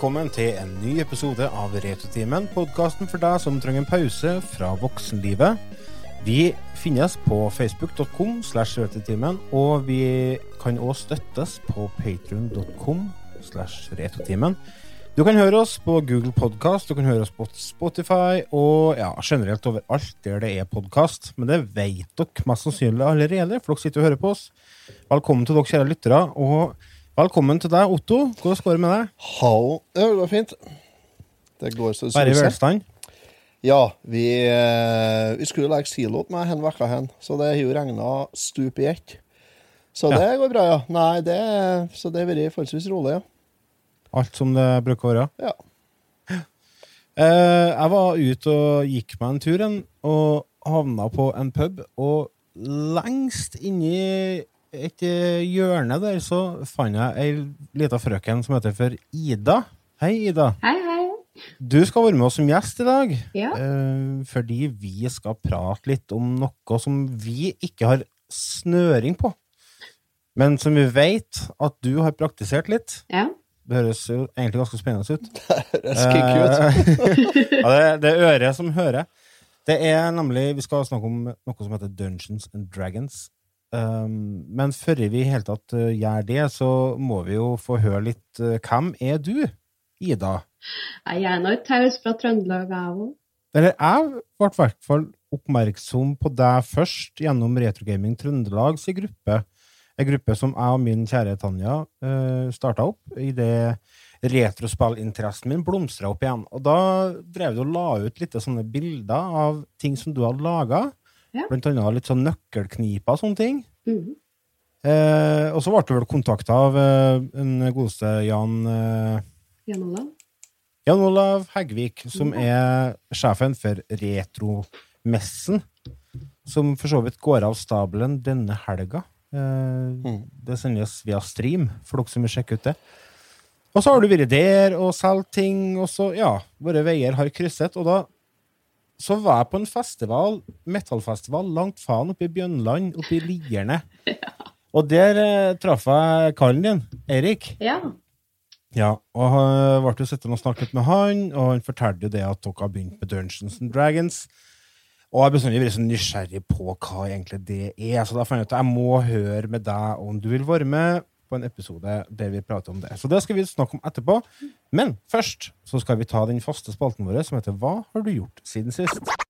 velkommen til en ny episode av Retrotimen, podkasten for deg som trenger en pause fra voksenlivet. Vi finnes på facebook.com slash retrotimen, og vi kan òg støttes på patrion.com slash retrotimen. Du kan høre oss på Google Podcast, du kan høre oss på Spotify og ja, generelt overalt der det er podkast. Men det vet dere mest sannsynlig allerede, for dere sitter og hører på oss. Velkommen til dere kjære lyttere, og velkommen til deg, Otto. Hvordan går det med deg? Hallo. Ja, det går fint. Det går så det Bare i velstand? Ja, vi, eh, vi skulle legge silo meg en uke hen, så det har jo regna stup i ett. Så Ja. det går bra, ja. Nei, det, så det har vært forholdsvis rolig, ja. Alt som det bruker å være? ja. Eh, jeg var ute og gikk meg en tur, og havna på en pub. Og lengst inni et eh, hjørne der så fant jeg ei lita frøken som heter for Ida. Hei, Ida. Hei, hei. Du skal være med oss som gjest i dag. Ja. eh, fordi vi skal prate litt om noe som vi ikke har snøring på. Men som vi vet at du har praktisert litt. Ja. Det høres jo egentlig ganske spennende ut. Det skriker ut. Eh, ja, det, det er øret som hører. Det er nemlig Vi skal snakke om noe som heter Dungeons and Dragons. Um, men før vi i hele tatt uh, gjør det, så må vi jo få høre litt uh, Hvem er du, Ida? Jeg er nå taus fra Trøndelag, jeg òg. Eller jeg ble i hvert fall oppmerksom på deg først gjennom Retrogaming Trøndelags gruppe. En gruppe som jeg og min kjære Tanja uh, starta opp i det retrospillinteressen min blomstra opp igjen. Og da drev du og la ut litt sånne bilder av ting som du hadde laga. Ja. Blant annet litt sånn nøkkelkniper og sånne ting. Mm. Eh, og så ble du vel kontakta av eh, en godeste Jan eh, Jan Olav. Jan Olav Hegvik, som er sjefen for Retromessen, som for så vidt går av stabelen denne helga. Eh, Det sendes via stream, for dere som vil sjekke ut det. Og så har du vært der og solgt ting, og så, ja, våre veier har krysset. Og da så var jeg på en festival, metallfestival, langt faen oppe i Bjønland, oppe i Lierne. Og der eh, traff jeg karen din, Eirik. Ja. Ja, og jeg ble jo sittende og snakket med han, og han fortalte jo det at dere har begynt med Dungeons and Dragons. Og jeg bestandig vært så nysgjerrig på hva egentlig det er, så da fant jeg ut at jeg må høre med deg om du vil være med på en episode der vi prater om det. Så det skal vi snakke om etterpå. Men først så skal vi ta den faste spalten vår som heter Hva har du gjort siden sist?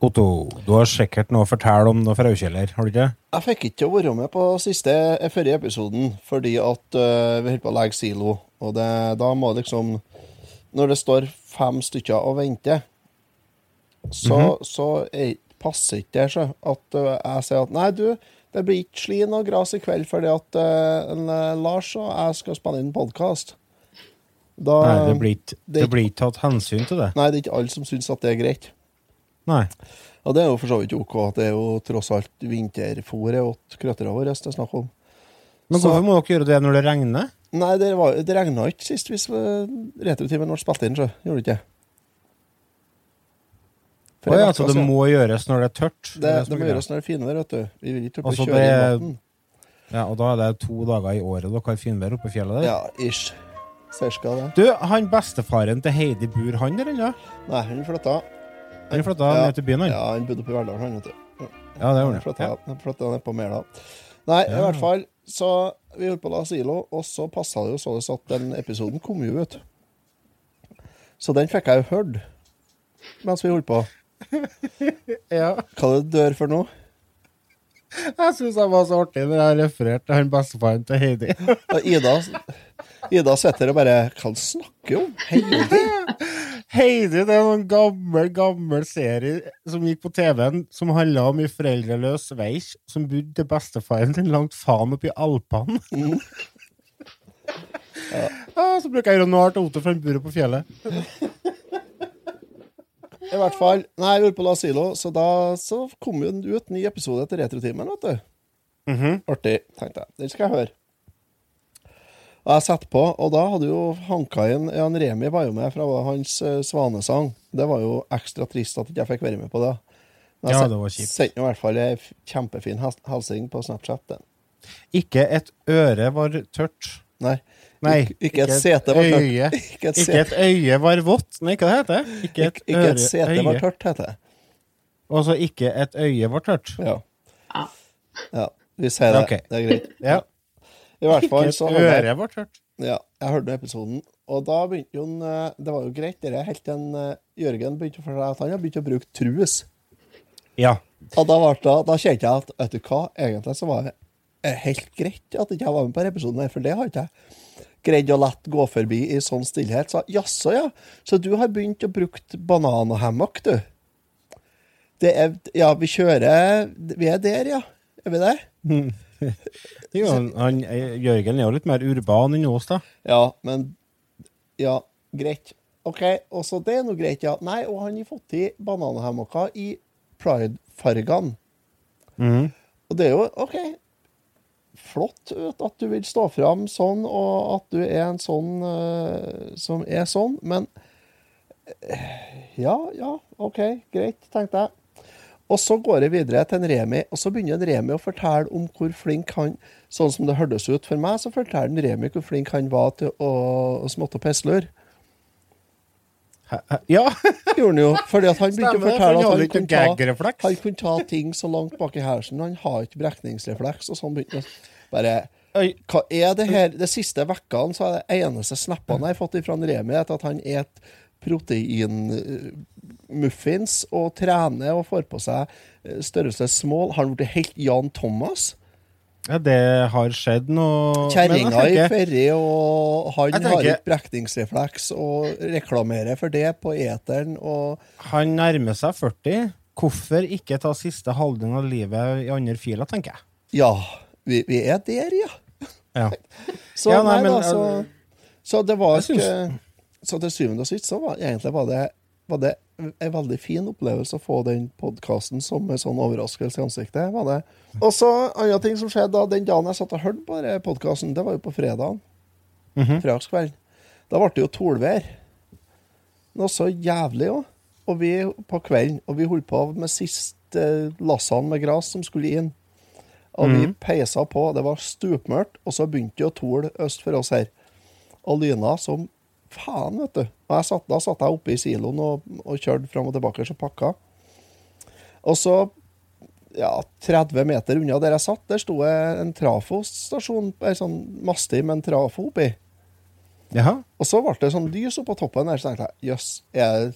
Otto, du har sikkert noe å fortelle om noe fraukjeller, har du ikke? Jeg fikk ikke å være med på siste eh, forrige episoden fordi at uh, vi holdt på å legge silo. Og det, da må liksom Når det står fem stykker og venter, så, så jeg, passer ikke det seg at uh, jeg sier at nei, du, det blir ikke slin og gras i kveld fordi at uh, en, Lars og jeg skal spille inn podkast. Nei, det blir ikke det blir ikke tatt hensyn til det. Nei, det er ikke alle som syns at det er greit. Nei. Og det er jo for så vidt ok. at Det er jo tross alt vinterfôret til krøtterne våre det er snakk om. Men hvorfor må dere gjøre det når det regner? Nei, det, var, det regna ikke sist hvis retrotimen ble spilt inn, så gjorde det ikke. For Å en ja, uke det må gjøres når det er tørt? det, det, det må gjøres når det er finvær, vet du. Vi vil ikke Altså, kjøre det- i vann. Ja, og da er det to dager i året dere har finvær oppe i fjellet der? Ja, ish. Cirka det. Du, han bestefaren til Heidi bor han der ennå? Nei, han flytta. Han flytta Ja. ned til byen, han? Ja, han bodde oppe i Verdal, han, vet du. Ja, det gjorde Han flytta, Ja. ned på Mæla. Nei, i hvert fall, så vi holdt på å la silo, og så passa det jo sånn at den episoden kom jo ut. Så den fikk jeg jo hørt mens vi holdt på. Ja. Hva er det du dør for nå? Jeg syns det var så artig når jeg refererte han bestefaren til Heidi. Og Ida, Ida sitter og bare Hva snakker han om? Heidi? Heidi det er en gammel, gammel serie som gikk på TV-en, som handla om ei foreldreløs veis som bodde til bestefaren sin langt faen oppi Alpene. Ah, så bruker jeg Ronald til Otto bor buret på fjellet. I hvert fall. Nei, jeg på Lasilo, så da så kom jo ut ny episode etter Retrotimen, vet du. Mhm. Artig, tenkte jeg. Den skal jeg høre. Og jeg setter på, og da hadde jo hanka inn Jan Remi var jo med fra hans uh, svanesang. Det var jo ekstra trist at ikke jeg fikk være med på det. Men jeg Ja, det var kjipt. Sendte i hvert fall ei kjempefin hilsing på Snapchat. Den. Ikke et øre var tørt. Nei. Nei, Ik- ikke et sete var tørt. øye. Ikke et, Ikke et øye var vått. Nei, hva det heter det? Ikke et, ikke, ikke et sete sete var tørt, heter det. Og så ikke et øye var tørt. Ja. Ja. Vi sier det. Okay. Det er greit. Ja. I hvert Ikke fall et så Ikke jeg øre var tørt. Ja, jeg hørte episoden, og da begynte jo eh, Det var jo greit, det helt til eh, Jørgen begynte å fortelle at han har begynt å bruke trues. Ja. Og da, det, da kjente jeg at vet du hva, egentlig så var det helt greit at jeg ikke var med på denne episoden, for det har ikke jeg greid å lett gå forbi i sånn stillhet. Sa jaså, ja. Så du har begynt å bruke banan og hammock, du? Det er Ja, vi kjører Vi er der, ja. Er vi der? Er jo, han, Jørgen er jo litt mer urban enn oss, da. Ja, men Ja, greit. OK, også det er nå greit, ja. Nei, og han har fått i bananhammocker i pride-fargene. Mhm. Og det er jo OK. Flott ut at du vil stå fram sånn, og at du er en sånn uh, som er sånn, men eh, Ja, ja, OK, greit, tenkte jeg. Og så går jeg videre til en Remi, og så begynner en Remi å fortelle om hvor flink han Sånn som det hørtes ut for meg, så forteller en Remi hvor flink han var til å, å småtte og pislure. Hæ- det Ja! Gjorde han jo. Fordi han begynte å Stemmer fortelle at han kunne, ta, han kunne ta ting så langt bak i hersen. Han har ikke brekningsrefleks. Og sånn begynte bare Hva er det her? De siste vekkene så er det eneste snappene jeg har fått fra Remi, at han et proteinmuffins og trener og får på seg eh, størrelse small. Har han blitt helt Jan Thomas? Ja, det har skjedd noe Kjerringa i Ferry, og han tenker, har ikke brekningsrefleks og reklamerer for det på eteren. Og Han nærmer seg 40. Hvorfor ikke ta siste halvdelen av livet i andre fila, tenker jeg. ja, vi, vi er der, ja. Ja. Så, Ja, nei, men, da, så, eh, så det var ikke Så til syvende og sist så var egentlig var det, var det en veldig fin opplevelse å få den podkasten som en sånn overraskelse i ansiktet. var det. Og så andre ting som skjedde da, den dagen jeg satt og hørte på podkasten, det var jo på fredagen. Mhm. Fredagskvelden. Da ble det jo tolvær. Noe så jævlig òg. Og vi på kvelden, og vi holdt på med siste lassene med gras som skulle inn. Og vi Mhm. peisa på. Det var stupmørkt, og så begynte det å tole øst for oss her. Og lyna som faen, vet du. Og jeg satt, da satt jeg oppe i siloen og, og kjørte fram og tilbake og pakka. Og så, ja, 30 meter unna der jeg satt, der sto en trafostasjon, ei sånn mastig med en trafo oppi. Jaha. Og så ble det sånn lys oppå toppen der, så tenkte jeg jøss, er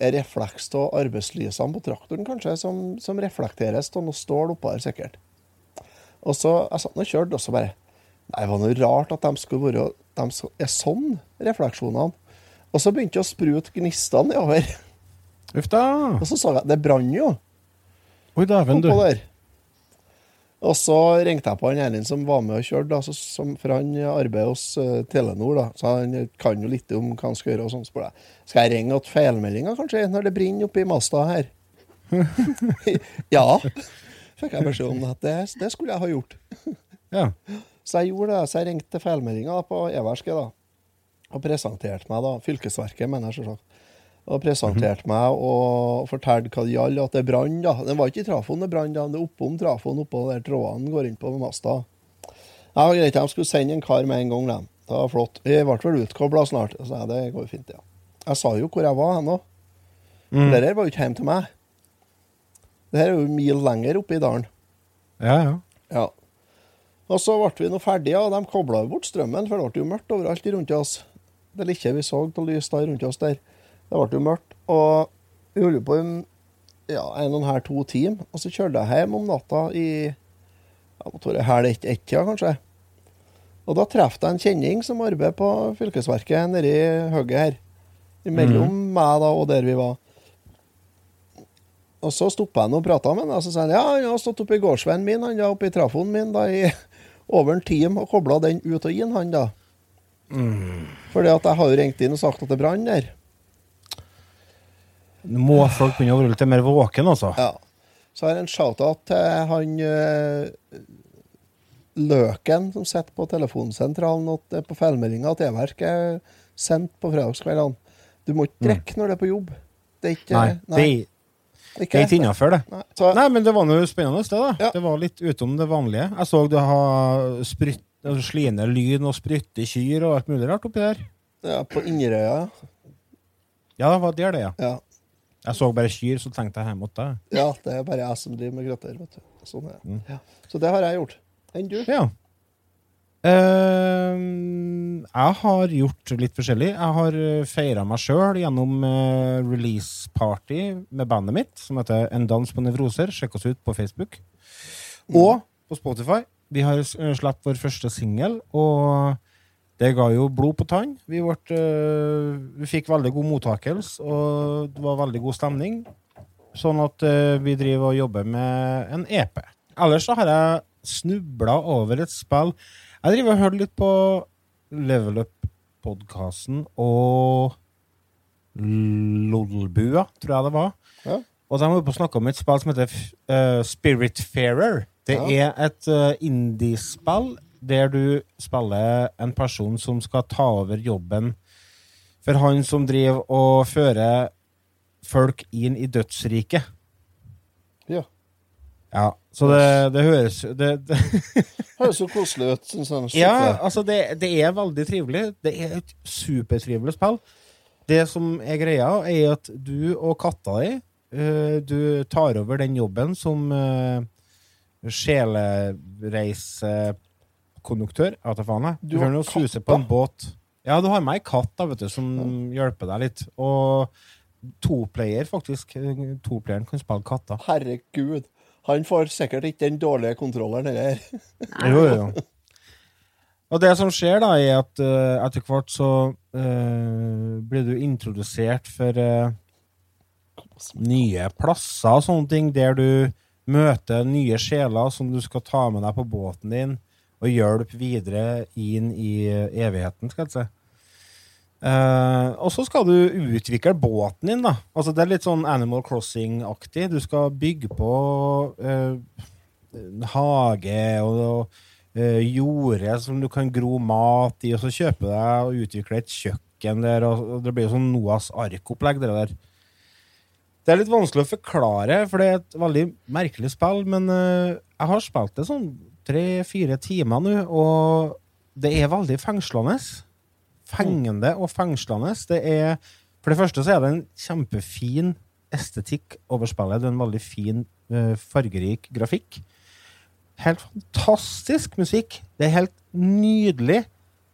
det refleks av arbeidslysene på traktoren kanskje, som, som reflekteres av noe stål oppå her, sikkert. Og så jeg satt og kjørte, og så bare Nei, det var noe rart at de skulle være De er sånn, refleksjonene. Og så begynte det å sprute gnistene nedover. Uff da. Og så så jeg Det brant jo Oi, dæven, du. der. Og så ringte jeg på han Erlend som var med og kjørte, da, så, som, for han arbeider hos uh, Telenor. da, Så han kan jo litt om hva han skal gjøre. og sånn, spør jeg. Skal jeg ringe til feilmeldinger, kanskje, når det brenner oppi masta her? ja, fikk jeg beskjed om at det, det skulle jeg ha gjort. Ja. Så jeg gjorde det. Så jeg ringte feilmeldinga på Everske da, og presenterte meg, da, Fylkesverket, mener jeg selvsagt. Og presenterte meg og fortalte hva det gjaldt, at det brann. da. Det var ikke i trafoen det brann, det er oppom trafoen, oppå der trådene går inn på masta. Ja, greit, de skulle sende en kar med en gang, de. Det var flott. Vi ble vel utkobla snart. Så jeg, det går fint, ja. Jeg sa jo hvor jeg var hen òg. Mm. Det der var jo ikke hjemme til meg. Det her er jo en mil lenger oppe i dalen. Ja, ja. Ja. Og så ble vi nå ferdige, og de kobla bort strømmen, for det ble jo mørkt overalt rundt oss. Det lille vi så av lys der rundt oss der, det ble jo mørkt. Og vi holdt på i ja, en og en halv, to timer, og så kjørte jeg hjem om natta i ja, tror jeg halv ett-ett-tida, kanskje. Og da traff jeg en kjenning som arbeider på fylkesverket nedi hugget her. Imellom meg da og der vi var. Og så stoppa jeg og prata med han, og så sa han ja, han har stått oppi gårdsveien min, han da, oppi trafoen min da, i over en time og kobla den ut og inn, han da. Fordi at jeg har jo ringt inn og sagt at det brann der. Nå må folk begynne å være litt mer våken, altså. Ja. Så har jeg en shout-out til han uh, Løken som sitter på telefonsentralen og på feilmeldinga at E-verk er sendt på fredagskveldene. Du må ikke drikke når du er på jobb. Det er ikke Nei, det er, det er ikke innafor, det. Nei. Så, Nei, men det var noe spennende, det. da. Ja. Det var litt utom det vanlige. Jeg så du har sprytt, altså, sliende lyn og sprytte kyr og alt mulig rart oppi der. ja, på Inderøya, Ja, det var der, det, ja. ja. Jeg så bare kyr, så tenkte jeg hjem mot deg. ja. Det er bare jeg som driver med grøtter, vet du. Sånn er. Mm. Ja. Så det har jeg gjort. Enn du? Ja. Uh, jeg har gjort litt forskjellig. Jeg har feira meg sjøl gjennom uh, release party med bandet mitt, som heter En dans på nevroser. Sjekk oss ut på Facebook. Og på Spotify. Vi har uh, sluppet vår første singel, og det ga jo blod på tann. Vi, ble, eh, vi fikk veldig god mottakelse, og det var veldig god stemning. Sånn at eh, vi driver og jobber med en EP. Ellers så har jeg snubla over et spill. Jeg driver og hører litt på Level Up-podkasten og Lolbua, tror jeg det var. Ja. Og de var oppe og snakka om et spill som heter uh, Spiritfarer. Det er et uh, indiespill der du spiller en person som skal ta over jobben for han som driver og fører folk inn i dødsriket. Ja. Ja, så det, det høres det, det, Høres jo koselig ut. Jeg. Ja, altså det, det er veldig trivelig. Det er et supertrivelig spill. Det som er greia, er at du og katta di uh, Du tar over den jobben som uh, sjelereisekonduktør. Jeg vet faen. Du har noe suse på en båt. Ja, du har med ei katt da, vet du, som hjelper deg litt. Og toplayer, faktisk. Toplayeren kan spille katter. Herregud. Han får sikkert ikke den dårlige kontrolleren heller. Jo, jo, jo. Og det som skjer, da, er at uh, etter hvert så uh, blir du introdusert for uh, nye plasser og sånne ting, der du møter nye sjeler som du skal ta med deg på båten din og hjelpe videre inn i evigheten, skal jeg si. Uh, og så skal du utvikle båten din, da. Altså Det er litt sånn Animal Crossing-aktig. Du skal bygge på uh, hage og, eh, jorde som du kan gro mat i, og så kjøpe deg og utvikle et kjøkken der, og, og det blir jo sånn Noas ark-opplegg, det der. Det er litt vanskelig å forklare, for det er et veldig merkelig spill, men eh, jeg har spilt det sånn tre-fire timer nå, og det er veldig fengslende. Fengende og fengslende. Det er, for det første så er det en kjempefin estetikk over spillet. Det er en veldig fin, eh, fargerik grafikk. Helt fantastisk musikk. Det er helt nydelig.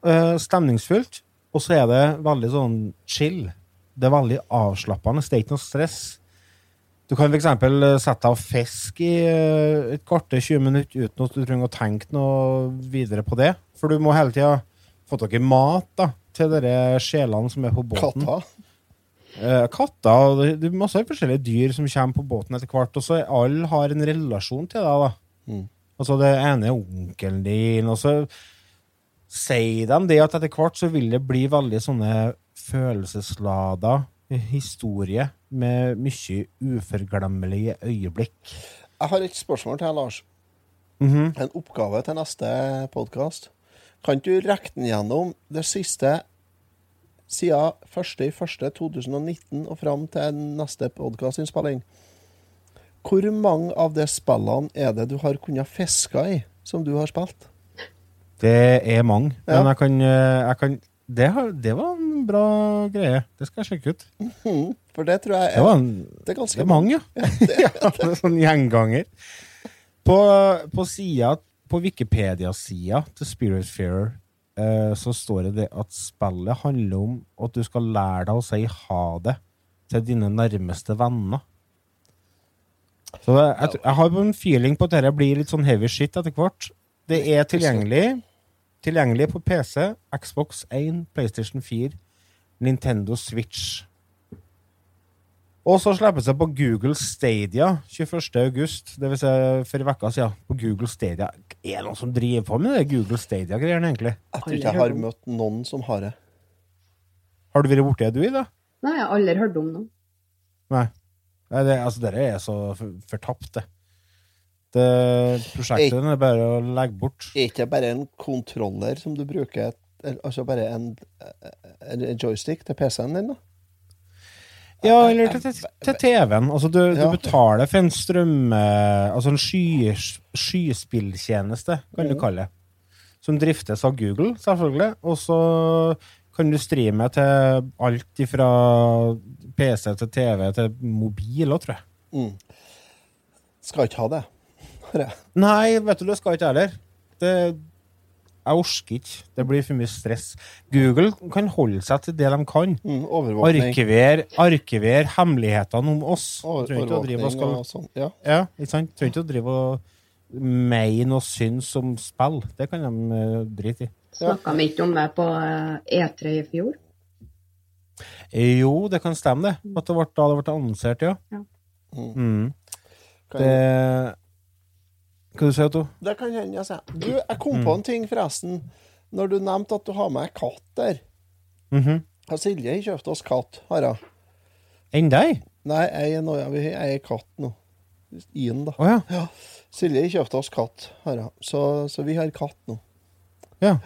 eh, stemningsfullt. Og så er det veldig sånn chill. Det er veldig avslappende. Det er ikke noe stress. Du kan f.eks. sette av fisk i eh, et kvarter, 20 minutter uten at du trenger å tenke noe videre på det. For du må hele tida få tak i mat da, til de sjelene som er på båten. Katta. Eh, katter det, er masse forskjellige dyr som kommer på båten etter hvert. Og så alle har en relasjon til deg. da. Mm. Altså det ene er onkelen din, og så sier de det at etter hvert så vil det bli veldig sånne følelseslada historie med mye uforglemmelige øyeblikk. Jeg har et spørsmål til deg, Lars. Mhm. En oppgave til neste podkast. Kan du rekke den gjennom det siste siden 1.1.2019 og fram til neste podkastinnspilling? Hvor mange av de spillene er det du har kunnet fiske i, som du har spilt? Det er mange, Ja. men jeg kan, eh, jeg kan det, har, det var en bra greie. Det skal jeg sjekke ut. Mhm, For det tror jeg Det, er, var en, det er ganske det er mange, ja. ja det er sånn gjenganger. På, på sida På Wikipedia-sida til Spiritfarer eh, så står det det at spillet handler om at du skal lære deg å si ha det til dine nærmeste venner. Så det, jeg, jeg har en feeling på at dette blir litt sånn heavy shit etter hvert. Det er tilgjengelig Tilgjengelig på PC, Xbox 1, PlayStation 4, Nintendo Switch. Og så slippes det på Google Stadia 21. august, det vil si for en uke siden. På Google Stadia. Er det noen som driver på med det Google Stadia-greiene, egentlig? Jeg tror ikke jeg har møtt noen som har det. Har du vært borti det, du, Ida? Nei, jeg har aldri hørt om noe. Nei. Nei det, altså, dere er så fortapt, det. Det prosjektet er bare å legge bort. Er ikke bare en kontroller som du bruker Altså bare en, en en joystick til PC-en din, da? Ja, eller til, til, TV-en. Altså, du, du betaler for en strøm... Altså en sky, skyspilltjeneste, kan du Mhm. kalle det. Som driftes av Google, selvfølgelig. Og så kan du streame til alt fra PC til TV til mobil òg, tror jeg. Mm. Skal ikke ha det. Hører jeg. Nei, vet du, det skal ikke jeg heller. Det, jeg orker ikke. Det blir for mye stress. Google kan holde seg til det de kan. Mm, overvåkning. Arkiver, arkiver hemmelighetene om oss. Over- Trenger ikke å drive og skal og sånn. Ja. Ja, ikke sant? Trenger ikke å drive og mene og synes om spill. Det kan de eh, drite i. Snakka vi ikke om det på eh, E3 i fjor? Jo, det kan stemme, det. At det ble, da det ble annonsert, ja. Ja. Mm. Kan, Det Hva du sier du? det kan hende jeg sier. Du, jeg kom Mm. på en ting, forresten. Når du nevnte at du har med katt der. Mhm. Har Silje har kjøpt oss katt, har hun. Enn deg? Nei, jeg er ja, katt nå. Ien, da. Oh, ja. Ja. Silje har kjøpt oss katt, har hun. Så, så vi har katt nå. ja.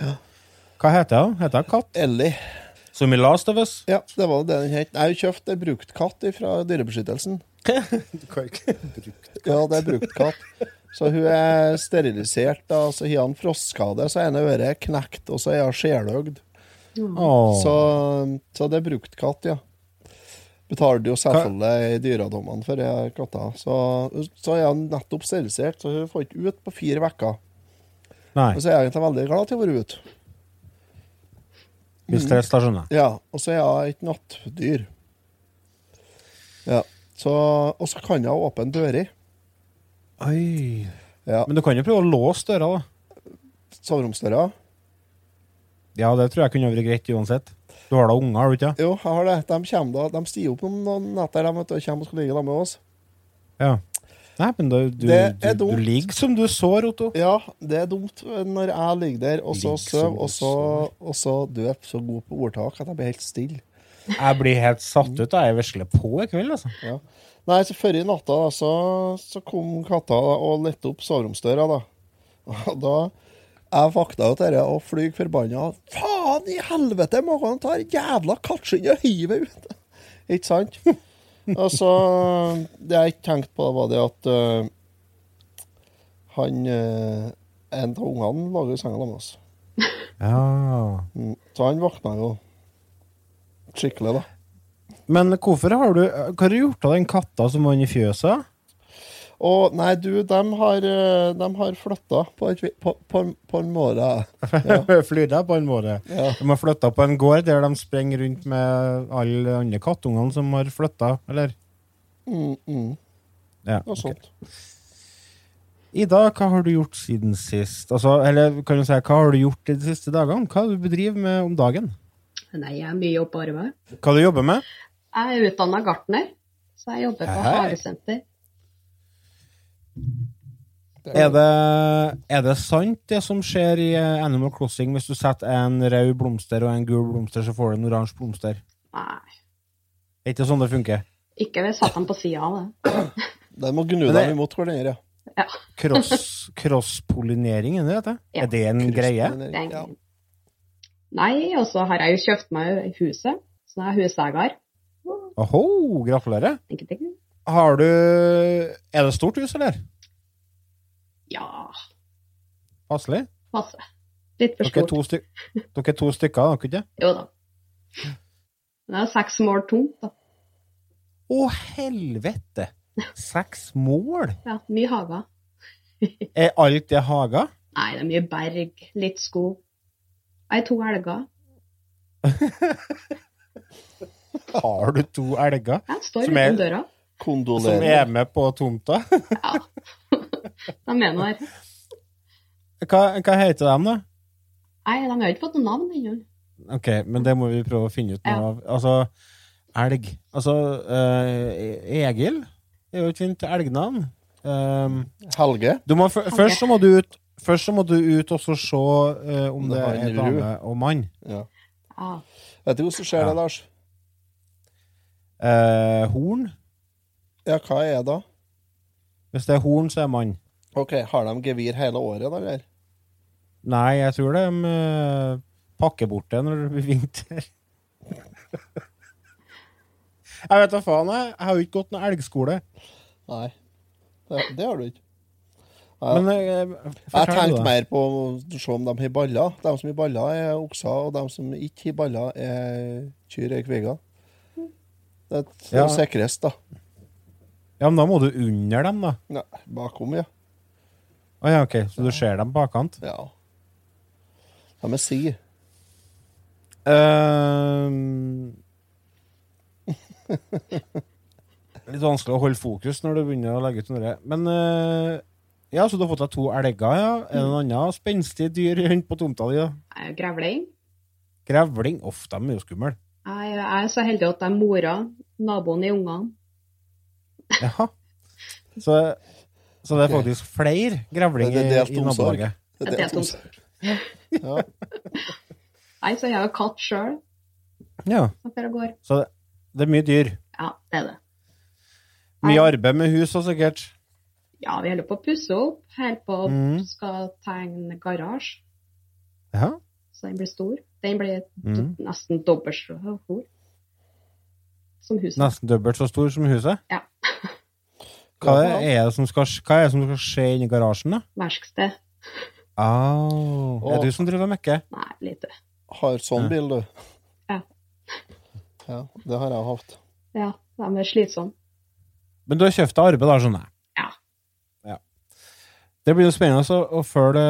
Hva heter hun? Heter hun Katt? Ellie. Som i Last of Us? Ja, det var det den het. Jeg har kjøpt ei bruktkatt fra Dyrebeskyttelsen. Du kan ikke bruke Ja, det er bruktkatt. Så hun er sterilisert, da, så har han frostskade, så ene øret er knekt, og så er hun sjeløgd. Så, så det er bruktkatt, ja. Betalte jo selvfølgelig i dyredommene for katta. Så, så er hun nettopp sterilisert, så hun får ikke ut på fire uker. Og så er jeg egentlig veldig glad til å være ute. hvis det er stasjoner. Ja, og så er jeg et nattdyr. Ja, så, og så kan jeg åpne dører. Oi. Ja, Men du kan jo prøve å låse døra, da. soveromsdøra. Ja, det tror jeg kunne vært greit uansett. Du har da unger, har du ikke? Jo, jeg har det. De kommer de stiger opp noen, netter de vet du, og kommer og skal ligge der med oss. Ja. Nei, men du, Det er du, du ligger som du sår, Otto. Ja, det er dumt når jeg ligger der og så sover, og så, og så du er så god på ordtak at jeg blir helt stille. Jeg blir helt satt ut. da. Jeg vesler på i kveld, altså. Ja. Nei, så før i natta da, så, så kom katta og lette opp soveromsdøra. da. Og da jeg vakta jo dette og flyg forbanna. Faen i helvete, må han ta jævla kattskinnet og hive ut! Ikke sant? Og så Det jeg ikke tenkte på, var det at uh, han uh, En av ungene lå i senga med oss. Ja. Mm, Så han våkna jo skikkelig, da. Men hvorfor har du Hva har du gjort av den katta som var inni fjøset? Og nei, du, de har, øh, de har flytta på, på, på, på en måte. Ja. Flyr på en måte. Ja. De har flytta på en gård der de sprenger rundt med alle andre kattungene som har flytta, eller? Mm, mm, Ja. noe ok. sånt. Ida, hva har du gjort siden sist? Altså, eller kan du si, hva har du gjort de siste dagene? Hva har du bedriver med om dagen? Nei, jeg har mye oppe på arbeid. Hva du jobber med? Jeg er utdanna gartner, så jeg jobber på hagesenter. Er det, er det sant, det som skjer i eh, Animal Crossing? Hvis du setter en rød blomster og en gul blomster, så får du en oransje blomster? Nei, Er ikke sånn det funker? ikke hvis jeg satte dem på sida av det. Den må gnu deg imot hverandre. Ja, Cross, Crosspollinering, er det det? Ja. Er det en greie? det er en Ja. Nei, og så har jeg jo kjøpt meg huset, så nå er jeg huseier. Oho, gratulerer. Ikke ting. Har du Er det stort hus, eller? Ja, Passelig? passe. Litt for Dere er stort. to, styk dere er to stykker, er dere ikke? Jo da. Det er seks mål tomt, da. Å, helvete! Seks mål? Ja, mye hager. Er alt det hager? Nei, det er mye berg, litt skog. Jeg har to elger. Har du to elger Jeg står Som er- utenfor døra. som er med på tomta? Ja. De er nå her. Hva, hva heter de, da? Nei, de har ikke fått noe navn ennå. Ok, men det må vi prøve å finne ut noe Ja. av. Altså, elg. Altså, uh, Egil er jo et fint elgnavn. Um, Helge? du må, Helge. først, så må du ut, først så må du ut og så se uh, om det Det er dame og mann. Ja. Ah. Vet du hvordan skjer Ja. det, Lars? Eh, horn. Ja, hva er det? da? Hvis det er horn, så er mann. Ok, Har de gevir hele året, da, eller? Nei, jeg tror de uh, pakker bort det når det blir vinter. jeg vet da faen, jeg. Jeg har jo ikke gått noen elgskole. Nei, det, det har du ikke. Men eh, Jeg du, tenkte mer på å se om de har baller. De som har baller, er okser, og de som ikke har baller, er kyr eller kviger. Det er Ja. sikrest, da. Ja, men da må du under dem, da. Nei, bakom, ja. Å ja, ok, så du ser dem bakkant? ja. De er si. Ehm. litt vanskelig å holde fokus når du begynner å legge ut noe. Men eh, ja, så du har fått deg to elger, ja. Er det noe annet spenstig dyr rundt på tomta di? da? Jeg er Grevling. Grevling? Uff, de er jo skumle. Jeg er så heldig at det er mora, naboen i ungene. Jaha. Så, så det er faktisk flere grevlinger Det er i omsorg. nabolaget? Det er delt tomt. Ja. Nei, så jeg har katt sjøl. Ja. Så det, det er mye dyr. Ja, det er det. Mye arbeid med hus og sikkert. Ja, vi holder på å pusse opp. Helt på Mm. skal tegne garasje, Ja. så den blir stor. Den blir Mm. nesten dobbelt så stor som huset. Nesten dobbelt så stor som huset. Ja. Hva er, er det som skal, hva er det som skal skje inni garasjen, da? Verksted. Au. Er det du som driver og mekker? Nei, lite. Har sånn Ja. bil, du. Ja. Ja, det har jeg hatt. Ja, de er slitsomme. Men du har kjøpt deg arbeid, da, skjønner jeg? Det blir jo spennende å, å følge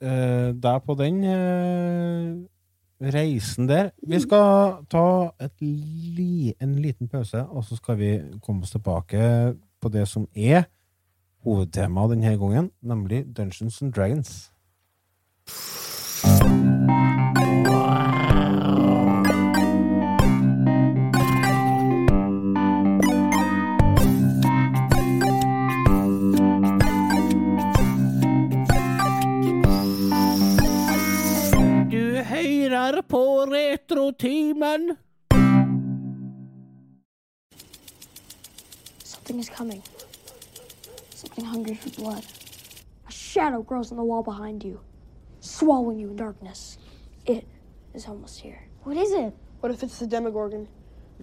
eh, deg på den eh, reisen der. Vi skal ta li, en liten pause, og så skal vi komme oss tilbake på det som er hovedtemaet denne gangen, nemlig Dungeons and Dragons. På Retrotimen. Something is coming. Something hungry for blood. A shadow grows on the wall behind you, swallowing you in darkness. It is almost here. What is it? What if it's the Demogorgon?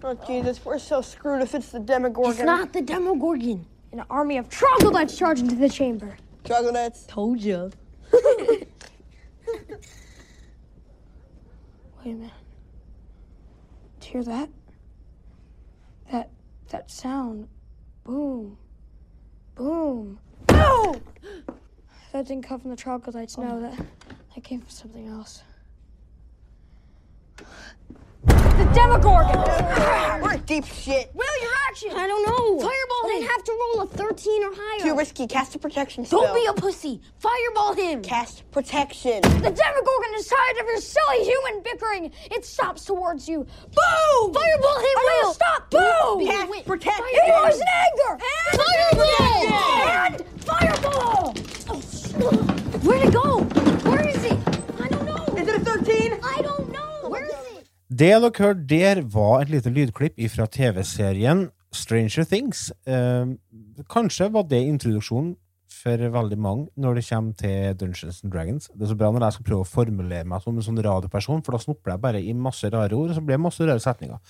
Oh, Jesus, we're so screwed if it's the Demogorgon. It's not the Demogorgon. An army of troglodytes charge into the chamber. Troglodytes. Told you. Wait a minute. Do you hear that? That that sound. Boom. Boom. Boom! That didn't come from the troglodytes. No, oh. that that came from something else. The Demogorgon! We're deep shit. Will, your action! I don't know. Fireball him! have to roll a 13 or higher. Too risky. Cast a protection spell. Don't be a pussy! Fireball him! Cast protection. The Demogorgon is tired of your silly human bickering. It stops towards you. Boom! Fireball him, Will! Stop! Boom! Cast Wait, protection. He was in anger! And fireball! And fireball! Oh, Where'd it go? Where is he? I don't know. Is it a 13? I don't Det dere hørte der, var et lite lydklipp fra TV-serien Stranger Things. Eh, kanskje var det introduksjonen for veldig mange når det kommer til Dungeons and Dragons. Det er så bra når jeg skal prøve å formulere meg som en sånn radioperson, for da snopper jeg bare i masse rare ord, og så blir det masse rare setninger.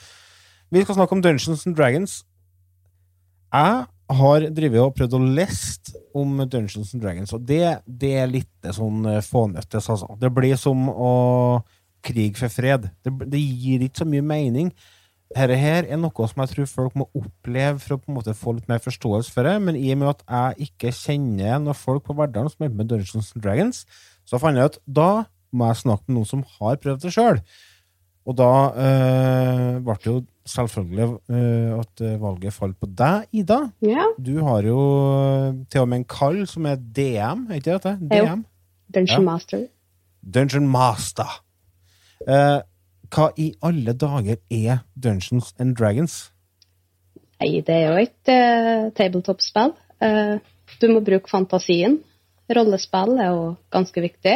Vi skal snakke om Dungeons and Dragons. Jeg har drevet og prøvd å lest om Dungeons and Dragons, og det, det er litt sånn eh, fånøttes, altså. Det blir som å krig for fred. Det, det gir ikke så mye mening. Dette her er noe som jeg tror folk må oppleve for å på en måte få litt mer forståelse for det, men i og med at jeg ikke kjenner noen folk på Verdalen som er med Dungeons and Dragons, så fant jeg ut da må jeg snakke med noen som har prøvd det sjøl. Og da øh, ble det jo selvfølgelig øh, at øh, valget falt på deg, Ida. Ja, Du har jo til og med en kall som er DM, er ikke det? Jo. DM? Dungeon Ja. Master. Dungeon Master. Eh, hva i alle dager er Dungeons and Dragons? Nei, det er jo et uh, tabletop-spill. Uh, du må bruke fantasien. Rollespill er jo ganske viktig.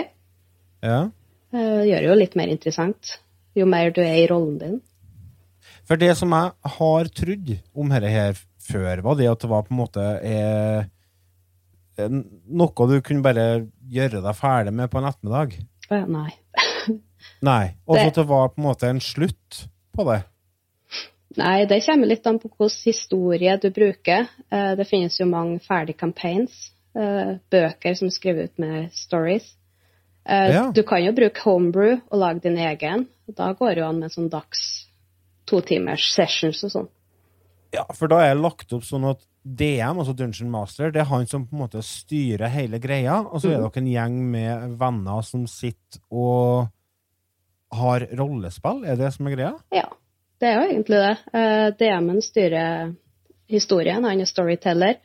Ja. Uh, gjør det jo litt mer interessant jo mer du er i rollen din. For det som jeg har trodd om dette her før, var det at det var på en måte eh, noe du kunne bare gjøre deg ferdig med på en ettermiddag. Nei. Nei. Og Det- at det var på en måte en slutt på det. Nei, det kommer litt an på hvilken historie du bruker. Eh, Det finnes jo mange ferdige campaigns, eh, bøker som skriver ut med stories. Eh, Ja. Du kan jo bruke homebrew og lage din egen. Da går det jo an med sånn dags to-timers sessions og sånn. Ja, for da er det lagt opp sånn at DM, altså Dungeon Master, det er han som på en måte styrer hele greia, og så er Mhm. dere en gjeng med venner som sitter og har rollespill. Er det som er greia? Ja, det er jo egentlig det. Eh, DM-en styrer historien, han er storyteller.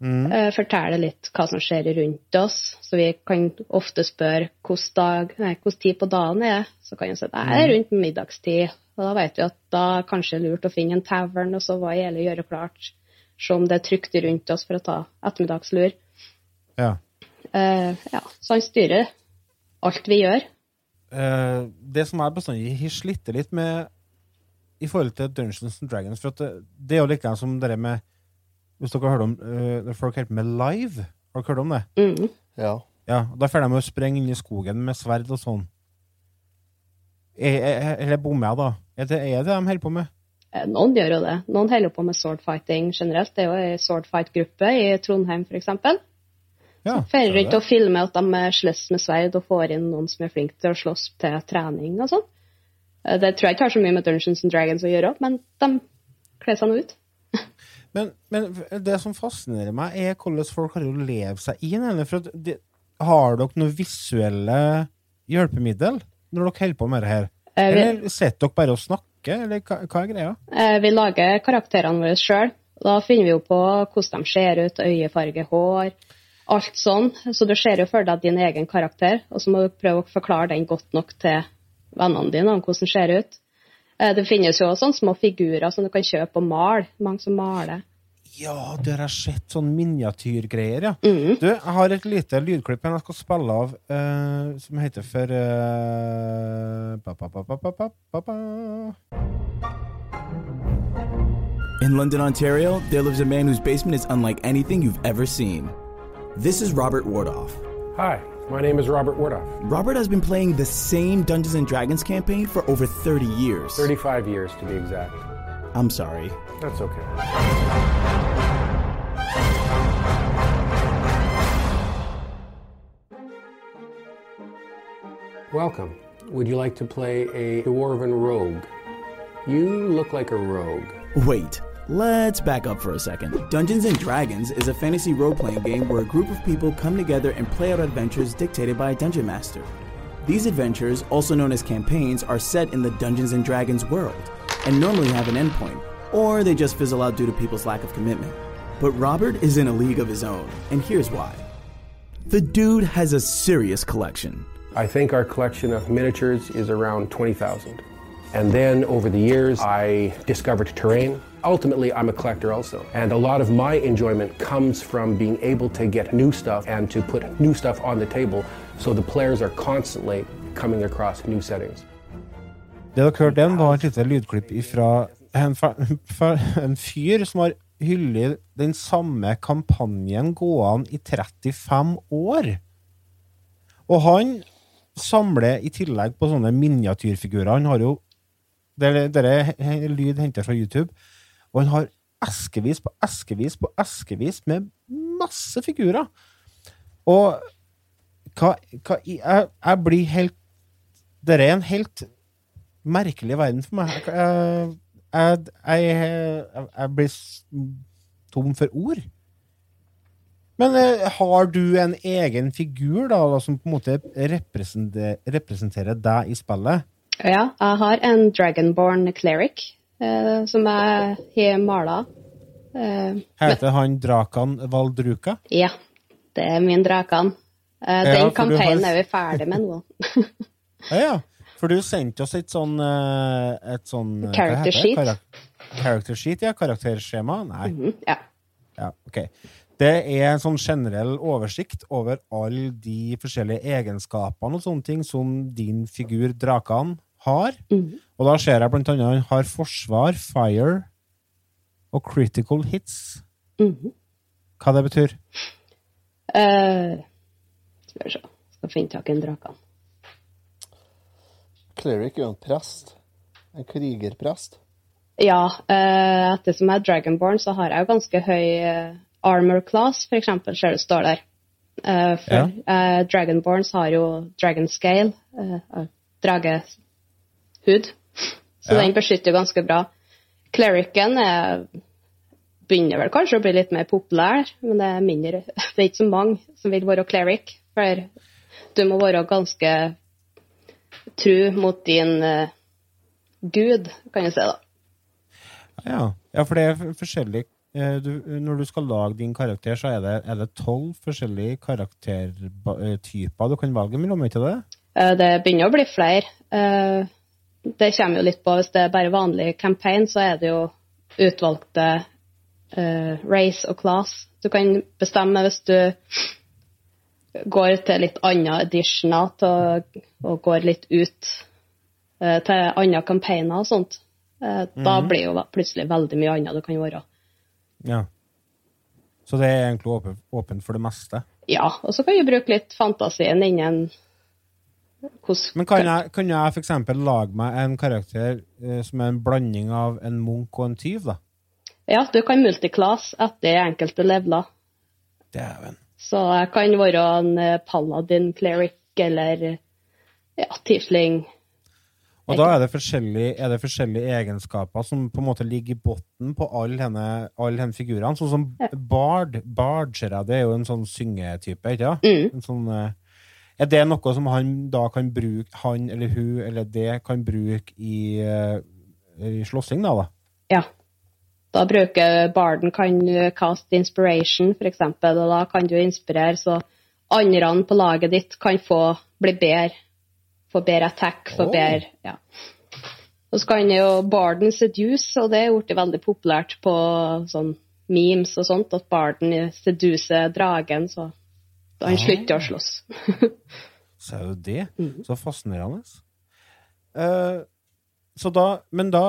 Mm. eh, forteller litt hva som skjer rundt oss. Så vi kan ofte spørre hvilken tid på dagen er. Så kan han si det er rundt middagstid. Og da vet vi at da kanskje er lurt å finne en tavern, og så hva gjelder å gjøre klart. Se om det er trygt rundt oss for å ta ettermiddagslur. Ja. Uh, ja, så han styrer alt vi gjør. Eh, det som jeg bestandig har slitt litt med i forhold til Dungeons and Dragons, for at det, det er jo like som det med Hvis dere har hørt om uh, folk holder på med live, har dere hørt om det? Mm. Ja. Ja, Da får de jo sprenge inn i skogen med sverd og sånn. Er- er- Eller bommer jeg, da? Er det er det de holder på med? Eh, Noen gjør jo det. Noen holder på med swordfighting generelt. Det er jo ei swordfight-gruppe i Trondheim, f.eks. Ja, rundt det. og filmer at de slåss med sverd og får inn noen som er flinke til å slåss til trening og sånn. Eh, Det tror jeg ikke har så mye med Dungeons and Dragons å gjøre, men de kler seg nå ut. Men, men det som fascinerer meg, er hvordan folk har å leve seg inn i det. For at det, har dere noe visuelle hjelpemiddel når dere holder på med det her? Eh, Eller sitter dere bare og snakker, eller hva, hva er greia? Eh, Vi lager karakterene våre sjøl. Da finner vi jo på hvordan de ser ut, øyefarge, hår, alt sånn. Så du ser jo for deg din egen karakter, og så må du prøve å forklare den godt nok til vennene dine om hvordan den ser ut. Eh, det finnes jo også sånne små figurer som du kan kjøpe og male. Mange som maler. Ja, det har jeg sett. Sånn miniatyrgreier, ja. Mm. Du, jeg har et lite lydklipp jeg skal spille av, uh, som heter for uh, In London, Ontario, there lives a man whose basement is unlike anything you've ever seen. This is Robert Wardoff. Hi, my name is Robert Wardoff. Robert has been playing the same Dungeons and Dragons campaign for over 30 years. 35 years to be exact. I'm sorry. That's okay. Welcome. Would you like to play a dwarven rogue? You look like a rogue. Wait, let's back up for a second. Dungeons and Dragons is a fantasy role playing game where a group of people come together and play out adventures dictated by a dungeon master. These adventures, also known as campaigns, are set in the Dungeons and Dragons world and normally have an endpoint, or they just fizzle out due to people's lack of commitment. But Robert is in a league of his own, and here's why. The dude has a serious collection. I think our collection of miniatures is around 20,000. And then over the years, I discovered terrain. Ultimately, I'm a collector also. And a lot of my enjoyment comes from being able to get new stuff and to put new stuff on the table so the players are constantly coming across new settings. Det dere hørte var et lite lydklipp fra en, en fyr som har hyllet den samme kampanjen gående i 35 år. Og han samler i tillegg på sånne miniatyrfigurer. Han har jo Dette er lyd henter fra YouTube. Og han har eskevis på eskevis på eskevis med masse figurer. Og hva, hva jeg, jeg blir helt Dette er en helt merkelig verden for meg. Jeg, jeg, jeg, blir tom for ord. Men eh, har du en egen figur da, som på en måte representer, representerer deg i spillet? Ja, jeg har en Dragonborn cleric eh, som jeg har mala. Eh, Heter han Drakan Valdruka? ja, det er min Drakan. Eh, Ja, den kampanjen har- er vi ferdig med nå. Ja, ja. For du sendte oss et sånn eh, Et sånn eh, Character sheet. Karak- character sheet, ja. Karakterskjema? Nei. Mhm, ja. Ja, ok. Det er en sånn generell oversikt over alle de forskjellige egenskapene og sånne ting som din figur Drakan har. Mhm. Og da ser jeg blant annet han har forsvar, fire og critical hits. Mhm. Hva det betyr? Uh, skal vi se. Skal finne tak i en drakene. Cleric er jo en prest. En krigerprest. Ja, etter ettersom jeg er Dragonborn, så har jeg jo ganske høy uh, armor class, for eksempel, ser det står der. Uh, for eh, Dragonborns har jo dragon scale, uh, dragehud, så Ja. den beskytter ganske bra. Clericen er, begynner vel kanskje å bli litt mer populær, men det er mindre, det er ikke så mange som vil være cleric, for du må være ganske tru mot din uh, gud, kan jeg si da. Ja, ja for det er forskjellig eh, du, Når du skal lage din karakter, så er det, tolv forskjellige karaktertyper du kan velge mellom, ikke det? Eh, Det begynner å bli flere. Det kommer jo litt på Hvis det er bare vanlig campaign, så er det jo utvalgte uh, race og class. Du kan bestemme hvis du går til litt andre editioner til, og går litt ut uh, til andre campaigner og sånt. Eh, Da Mhm. blir jo plutselig veldig mye annet du kan gjøre. Ja. Så det er egentlig åpent, åpen for det meste. Ja, og så kan du bruke litt fantasien innen hvordan Men kan jeg, kan jeg eksempel lage meg en karakter eh, som er en blanding av en munk og en tyv, da? Ja, du kan multiclass etter enkelte leveler. Dæven. Så jeg kan være en eh, paladin cleric eller ja, tiefling. Og da er det, er det forskjellige egenskaper som på en måte ligger i bunnen på alle henne, all henne figurene. Sånn som bard. Bard, ser jeg, det er jo en sånn syngetype, ikke sant? Mm. En sånn, eh, er det noe som han da kan bruke, han eller hun eller det kan bruke i, eh, i slåssing, da? da? Ja. Da bruker barden kan cast inspiration, eksempel, og da kan du inspirere så andre på laget ditt kan få bli bedre. Få bedre attack, få Oh. bedre Ja. Og så kan jo barden seduce, og det er blitt veldig populært på sånn memes og sånt, at barden seduser dragen, så så han Ah. slutter å slåss. Så er jo det. Mm. Så fascinerende. Uh, så da, men da,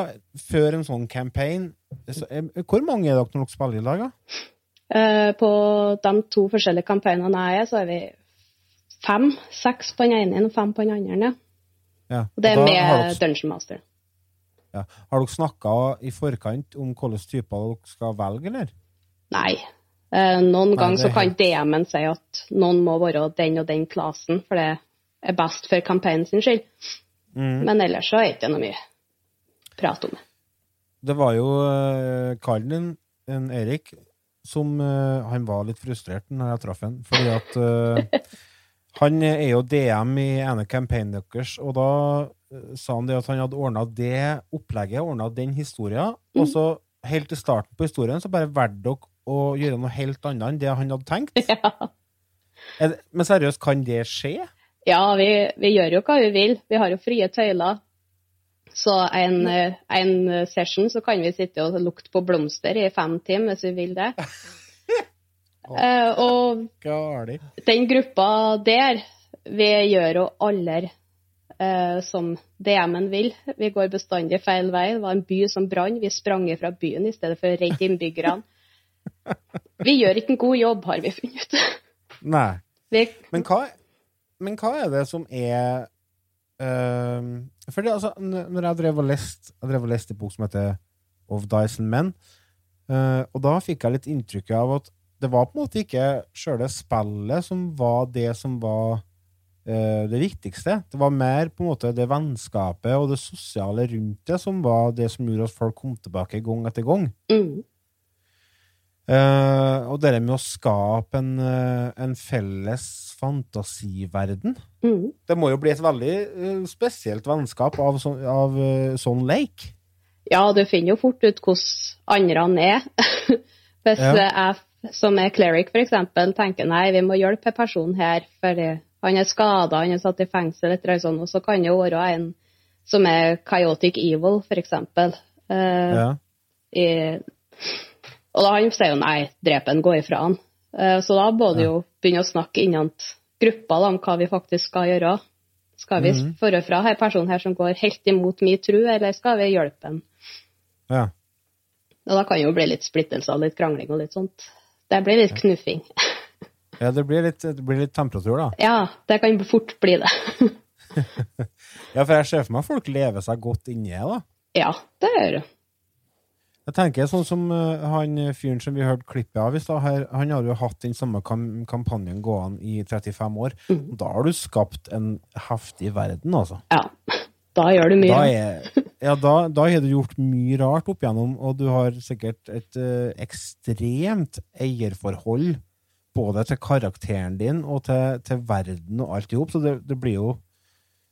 før en sånn campaign så, Hvor mange er dere når dere spiller i dag, da? Uh, På de to forskjellige kampanjene jeg er, så er vi fem. Seks på den ene og fem på den andre. Ja. Og det er da med dere, Dungeon Master. ja. Har dere snakka i forkant om hvilke typer dere skal velge, eller? Nei. Eh, noen ganger så kan DM-en si at noen må være den og den klassen, for det er best for kampanjen sin skyld. Mm. Men ellers så er det ikke noe mye prat om det. Det var jo uh, karen din, en Erik, som eh, Han var litt frustrert når jeg traff han, fordi at eh, Han er jo DM i ene campaignen deres, og da eh, sa han det at han hadde ordna det opplegget, ordna den historien, og så helt til starten på historien så bare valgte dere å gjøre noe helt annet enn det han hadde tenkt. Ja. men seriøst, kan det skje? Ja, vi, vi gjør jo hva vi vil. Vi har jo frie tøyler. Så en, eh, en session så kan vi sitte og lukte på blomster i fem timer hvis vi vil det. Eh, og Gali. den gruppa der, vi gjør jo aldri eh, som DM-en vil. Vi går bestandig feil vei. Det var en by som brant. Vi sprang fra byen i stedet for å redde innbyggerne. Vi gjør ikke en god jobb, har vi funnet ut. Nei. Men hva, men hva er det som er uh, For det, altså, når jeg drev og leste Jeg drev og leste en bok som heter Of Dyson Men, uh, og da fikk jeg litt inntrykk av at det var på en måte ikke sjøle spillet som var det som var uh, det viktigste. Det var mer på en måte det vennskapet og det sosiale rundt det som var det som gjorde at folk kom tilbake gang etter gang. mm, Eh, og det med å skape en, eh, en felles fantasiverden mm. Det må jo bli et veldig eh, spesielt vennskap av, sånn- av sånn leik. Ja, du finner jo fort ut hvordan andre er. Hvis Ja. jeg som er cleric, eksempel, tenker nei, vi må hjelpe en person her, for Han er skada, han er satt i fengsel, etter eller sånn, og så kan det jo være en som er chaotic evil, eksempel. Eh, Ja. i, og da han sier jo nei, drep han, gå ifra han. Eh, så da må du jo begynne å snakke innad gruppa da, om hva vi faktisk skal gjøre. Skal vi Mhm. føre fra en person her som går helt imot min tro, eller skal vi hjelpe han? ja. Og da kan det jo bli litt splittelser, litt krangling og litt sånt. Det blir litt knuffing. Ja, det blir litt, det blir litt temperatur, da. Ja, det kan fort bli det. Ja, for jeg ser for meg folk lever seg godt inni det, da. Ja, det gjør det. Jeg tenker sånn som eh, han fyren som vi hørte klippet av i stad, han har jo hatt den samme kam kampanjen gående i 35 år. Mm. Da har du skapt en heftig verden, altså. Ja, da gjør du mye. Da, er, ja, da, da har du gjort mye rart opp igjennom, og du har sikkert et eh, ekstremt eierforhold både til karakteren din og til, til verden og alt i hop, så det, det, blir jo,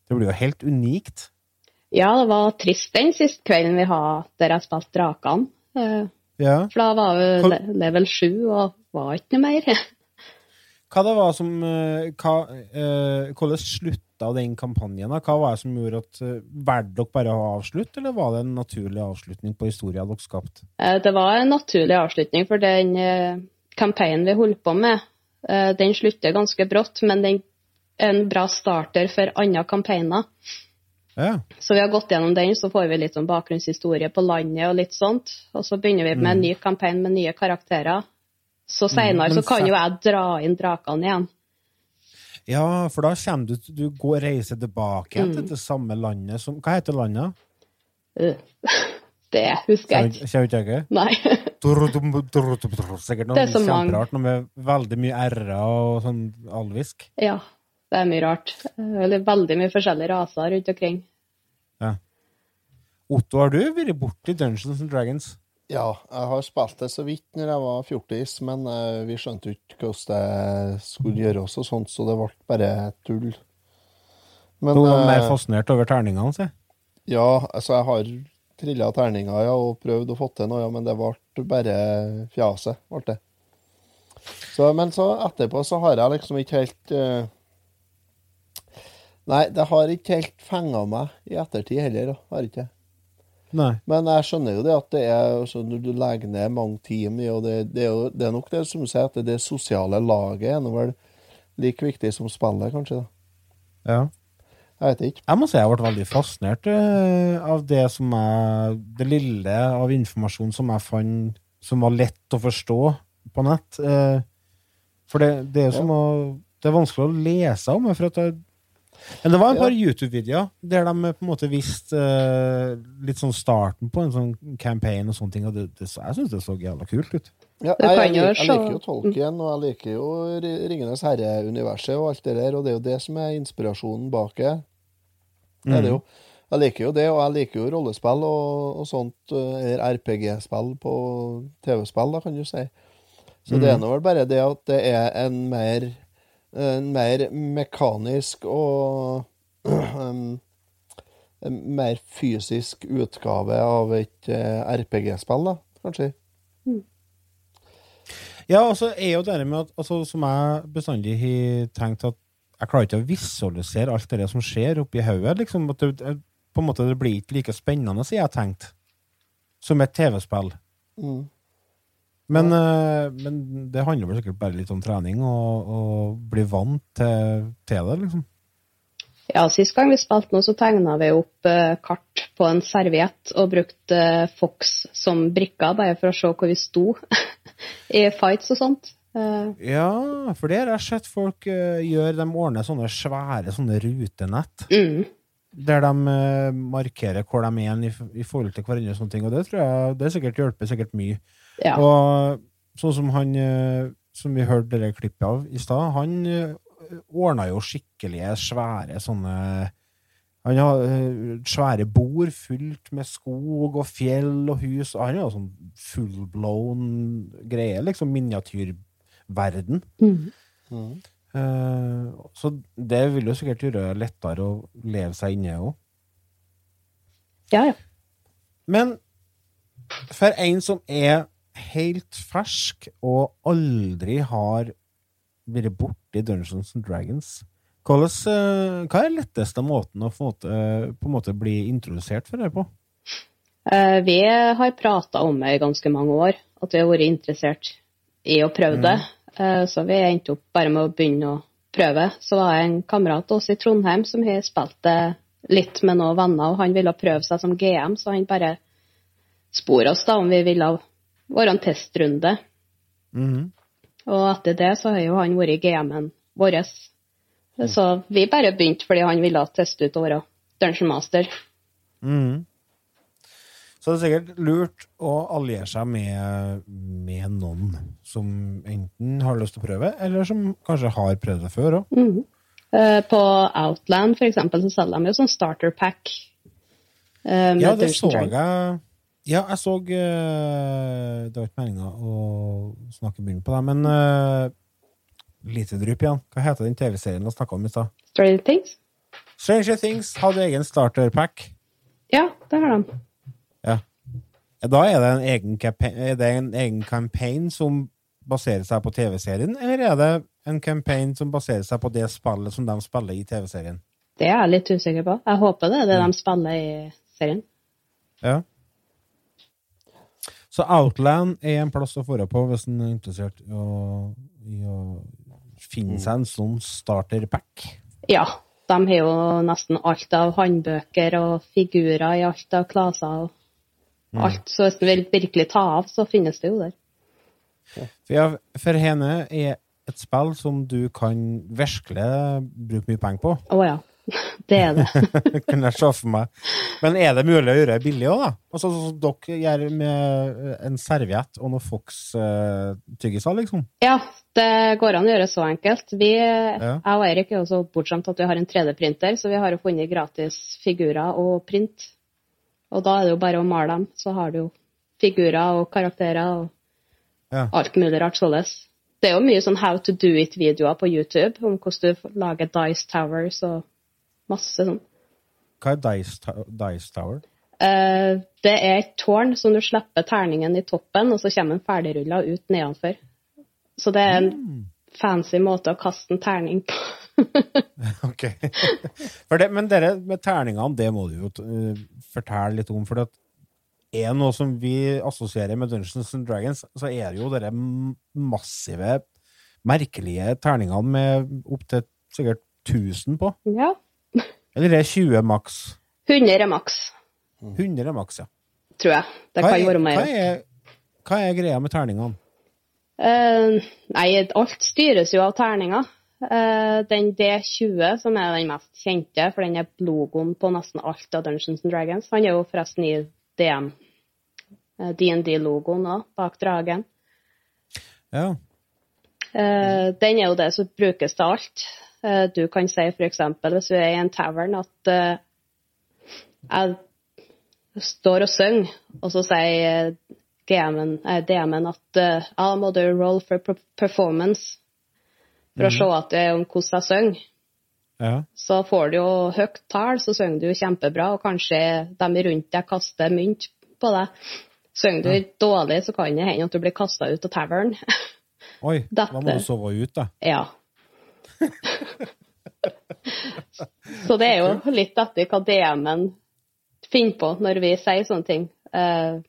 det blir jo helt unikt. Ja, det var trist den siste kvelden vi hadde der jeg spilte Drakene. Eh, Ja. For da var vi Hva... level 7 og var ikke noe mer. Hva det var som eh, hva, eh, Hvordan slutta den kampanjen? Hva var det som gjorde at uh, Valgte dere bare å avslutte, eller var det en naturlig avslutning på historien dere skapte? Eh, Det var en naturlig avslutning, for den eh, kampanjen vi holdt på med, eh, den slutter ganske brått, men den er en bra starter for andre kampanjer. Ja. Så vi har gått gjennom den, så får vi litt sånn bakgrunnshistorie på landet og litt sånt. Og så begynner vi med en ny kampanje med nye karakterer. Så senere så kan jo jeg dra inn drakene igjen. ja, for da kommer du Du går reiser tilbake Mm. til det samme landet som Hva heter landet? Uh, Det husker jeg ikke. Kjenner ikke? Nei. Sikkert noe Det er så mange. kjemperart, noe med veldig mye r-er og sånn alvisk. Ja, det er mye rart. Det Eller veldig mye forskjellige raser rundt omkring. Otto, har du vært borti Dungeons and Dragons? Ja, jeg har spilt det så vidt når jeg var fjortis, men uh, vi skjønte ikke hvordan det skulle gjøres og sånt, så det ble bare tull. Men Du var mer eh, fascinert over terningene, si. ja, altså jeg har trilla terninger ja, og prøvd å få til noe, ja, men det ble bare fjaset. Ble det. Så, men så etterpå så har jeg liksom ikke helt eh, Nei, det har ikke helt fenga meg i ettertid heller, da. Har ikke. Nei. Men jeg skjønner jo det at det er altså, Når du legger ned mange timer og det, det, er jo, det er nok det som du sier, at det sosiale laget er vel like viktig som spillet, kanskje. da. Ja. Jeg vet ikke. Jeg må si jeg ble veldig fascinert eh, av det som jeg Det lille av informasjon som jeg fant som var lett å forstå på nett. Eh, for det, det er jo som å Det er vanskelig å lese om. For at jeg, men det var en par YouTube-videoer der de på en måte viste uh, litt sånn starten på en sånn campaign og sånne ting. Og det, det, jeg syns det så jævla kult ut. Ja, jeg, jeg, jeg, jeg, liker jo Tolkien, og jeg liker jo Ringenes herre-universet og alt det der, og det er jo det som er inspirasjonen bak det. Det er det jo. Jeg liker jo det, og jeg liker jo rollespill og, og sånt, eh, eller RPG-spill på TV-spill, da, kan du si. Så det er nå vel bare det at det er en mer, mer mekanisk og um, en mer fysisk utgave av et eh, RPG-spill, da, kanskje. Ja, altså er jo det med at altså, Som jeg bestandig har tenkt at jeg klarer ikke å visualisere alt det som skjer oppi hodet. Liksom, at det, på en måte det blir ikke like spennende, som jeg har tenkt, som et TV-spill. Mm. Men, eh, men det handler vel sikkert bare litt om trening og, og bli vant til, til det, liksom. Ja, Sist gang vi spilte nå, så tegna vi opp eh, kart på en serviett og brukte eh, Fox som brikker, bare for å se hvor vi sto i fights og sånt. Ja, for det har jeg sett folk uh, gjøre. De ordner sånne svære sånne rutenett. mm. Der de markerer hvor de er i, i forhold til hverandre. og sånne ting, og Det tror jeg det sikkert hjelper sikkert mye. Ja. Og sånn som han eh, som vi hørte det klippet av i stad, han eh, ordna jo skikkelige, svære sånne Han har eh, svære bord fullt med skog og fjell og hus. Han er jo sånn full-blown greie, liksom miniatyrverden. Mm. Eh, så det vil jo sikkert gjøre det lettere å leve seg inne òg. ja, ja. Men for en som er helt fersk og aldri har vært borti Dungeons and Dragons, Hvordan, eh, hva er letteste måten å få på en måte bli introdusert for det på? Eh, Vi har prata om det i ganske mange år, at vi har vært interessert i å prøve det. Mm. Så vi endte opp bare med å begynne å prøve. Så var det en kamerat av oss i Trondheim som har spilt det litt med noen venner, og han ville prøve seg som GM, så han bare spor oss da om vi ville være en testrunde. Mhm. Og etter det så har jo han vært GM-en vår. Så vi bare begynte fordi han ville teste ut å være Dungeon Master. Mhm. Så det er sikkert lurt å alliere seg med, med noen som enten har lyst til å prøve, eller som kanskje har prøvd det før òg. Mm. Eh, På Outland for eksempel, så selger de jo sånn starter pack. eh, Ja, det så jeg. Ja, jeg så eh, Det var ikke meninga å snakke mye på det, men uh, lite drypp igjen. Hva heter den TV-serien vi snakka om i stad? Stranger Things? Stranger Things hadde egen starterpack. Ja, det har de. Ja. Da er det en egen, campa- er det en egen campaign som baserer seg på TV-serien, eller er det en campaign som baserer seg på det spillet som de spiller i TV-serien? Det er jeg litt usikker på. Jeg håper det er det de spiller i serien. Ja. Så Outland er en plass å få på hvis en er interessert i å, i å finne seg en sånn starterpack. Ja, de har jo nesten alt av håndbøker og figurer i alt av klasser og Mm. alt. Så hvis en vil virkelig ta av, så finnes det jo der. For, for henne er et spill som du kan virkelig bruke mye penger på. Å ja. Det er det. kan jeg se for meg. Men er det mulig å gjøre det billig òg, da? Altså, sånn som dere gjør med en serviett og noen Fox-tyggiser, liksom? Ja, det går an å gjøre så enkelt. Vi, Ja. Jeg og Eirik er jo så bortskjemt at vi har en 3D-printer, så vi har jo funnet gratis figurer og print. Og da er det jo bare å male dem, så har du jo figurer og karakterer og Ja. alt mulig rart således. Det er jo mye sånn how to do it-videoer på YouTube om hvordan du lager Dice Towers og masse sånn. Hva er Dice, Dice Tower? Eh, det er et tårn som du slipper terningen i toppen, og så kommer en ferdigrulla ut nedenfor. Så det er en fancy måte å kaste en terning på. Ok. For det, men dere med terningene, det må du jo uh, fortelle litt om. For det er noe som vi assosierer med Dungeons and Dragons, så er det jo dere massive, merkelige terningene med opptil sikkert 1000 på. Ja. Eller er det 20 maks? 100 er maks, 100 er maks, ja. tror jeg. Det Hva kan er, være hva, mer. er, hva er greia med terningene? Uh, nei, alt styres jo av terninger. Uh, den D20, som er den mest kjente, for den er logoen på nesten alt av Dungeons and Dragons. Han er jo forresten i DM. eh, DND-logoen òg, bak dragen. Ja. Uh, den er jo det som brukes til alt. Eh, du kan si f.eks. hvis du er i en tavern at eh, jeg står og synger, og så sier eh, DM-en at eh, ja, da må du roll for performance for å se at det er om hvordan jeg synger. ja. Så får du jo høyt tall, så synger du jo kjempebra, og kanskje de rundt deg kaster mynt på deg. Synger du dårlig, så kan det hende at du blir kasta ut av tavern. Oi, da må du sove ut, da. Ja. Så det er jo litt etter hva DM-en finner på når vi sier sånne ting. Eh,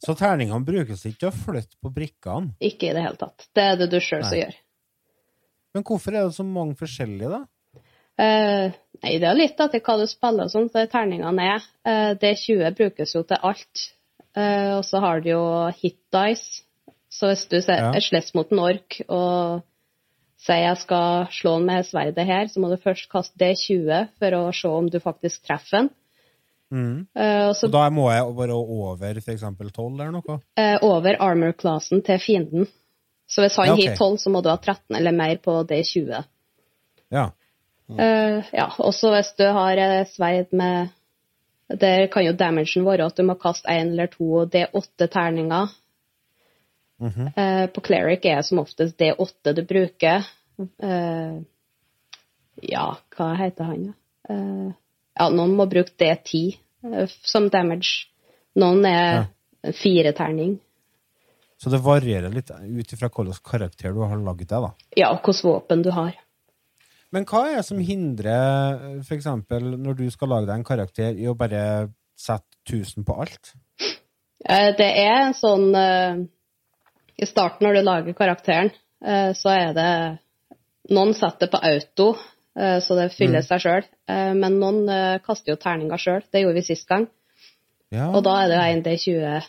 Så terningene brukes ikke til å flytte på brikkene. ikke i det hele tatt. Det er det du sjøl som gjør. Men hvorfor er det så mange forskjellige, da? Uh, nei, det er litt etter hva du spiller og sånn, så terningene er. Uh, D20 brukes jo til alt. Uh, og så har du jo hit dice. Så hvis du ser, Ja. slåss mot en ork og sier jeg skal slå den med sverdet her, så må du først kaste D20 for å se om du faktisk treffer den. Mm. Uh, så Og da må jeg være over f.eks. 12 eller noe? Uh, over armor-klassen til fienden. Så hvis han Ja, okay. hit 12, så må du ha 13 eller mer på D20. Ja. Uh, ja, også hvis du har sverd med Der kan jo damagen være at du må kaste én eller to D8 Mhm. Eh, på cleric er det som oftest D8 du bruker. Eh, ja, hva heter han, da? Eh, ja, noen må bruke D10 eh, som damage. Noen er fire terning. Så det varierer litt ut ifra hvilken karakter du har laget deg, da. Ja, og hvilket våpen du har. Men hva er det som hindrer f.eks. når du skal lage deg en karakter, i å bare sette 1000 på alt? Eh, Det er en sånn eh, I starten når du lager karakteren, eh, så er det Noen setter det på auto, eh, så det fyller Mm. seg sjøl. Men noen eh, kaster jo terninger sjøl. Det gjorde vi sist gang. Ja. Og da er det 1D20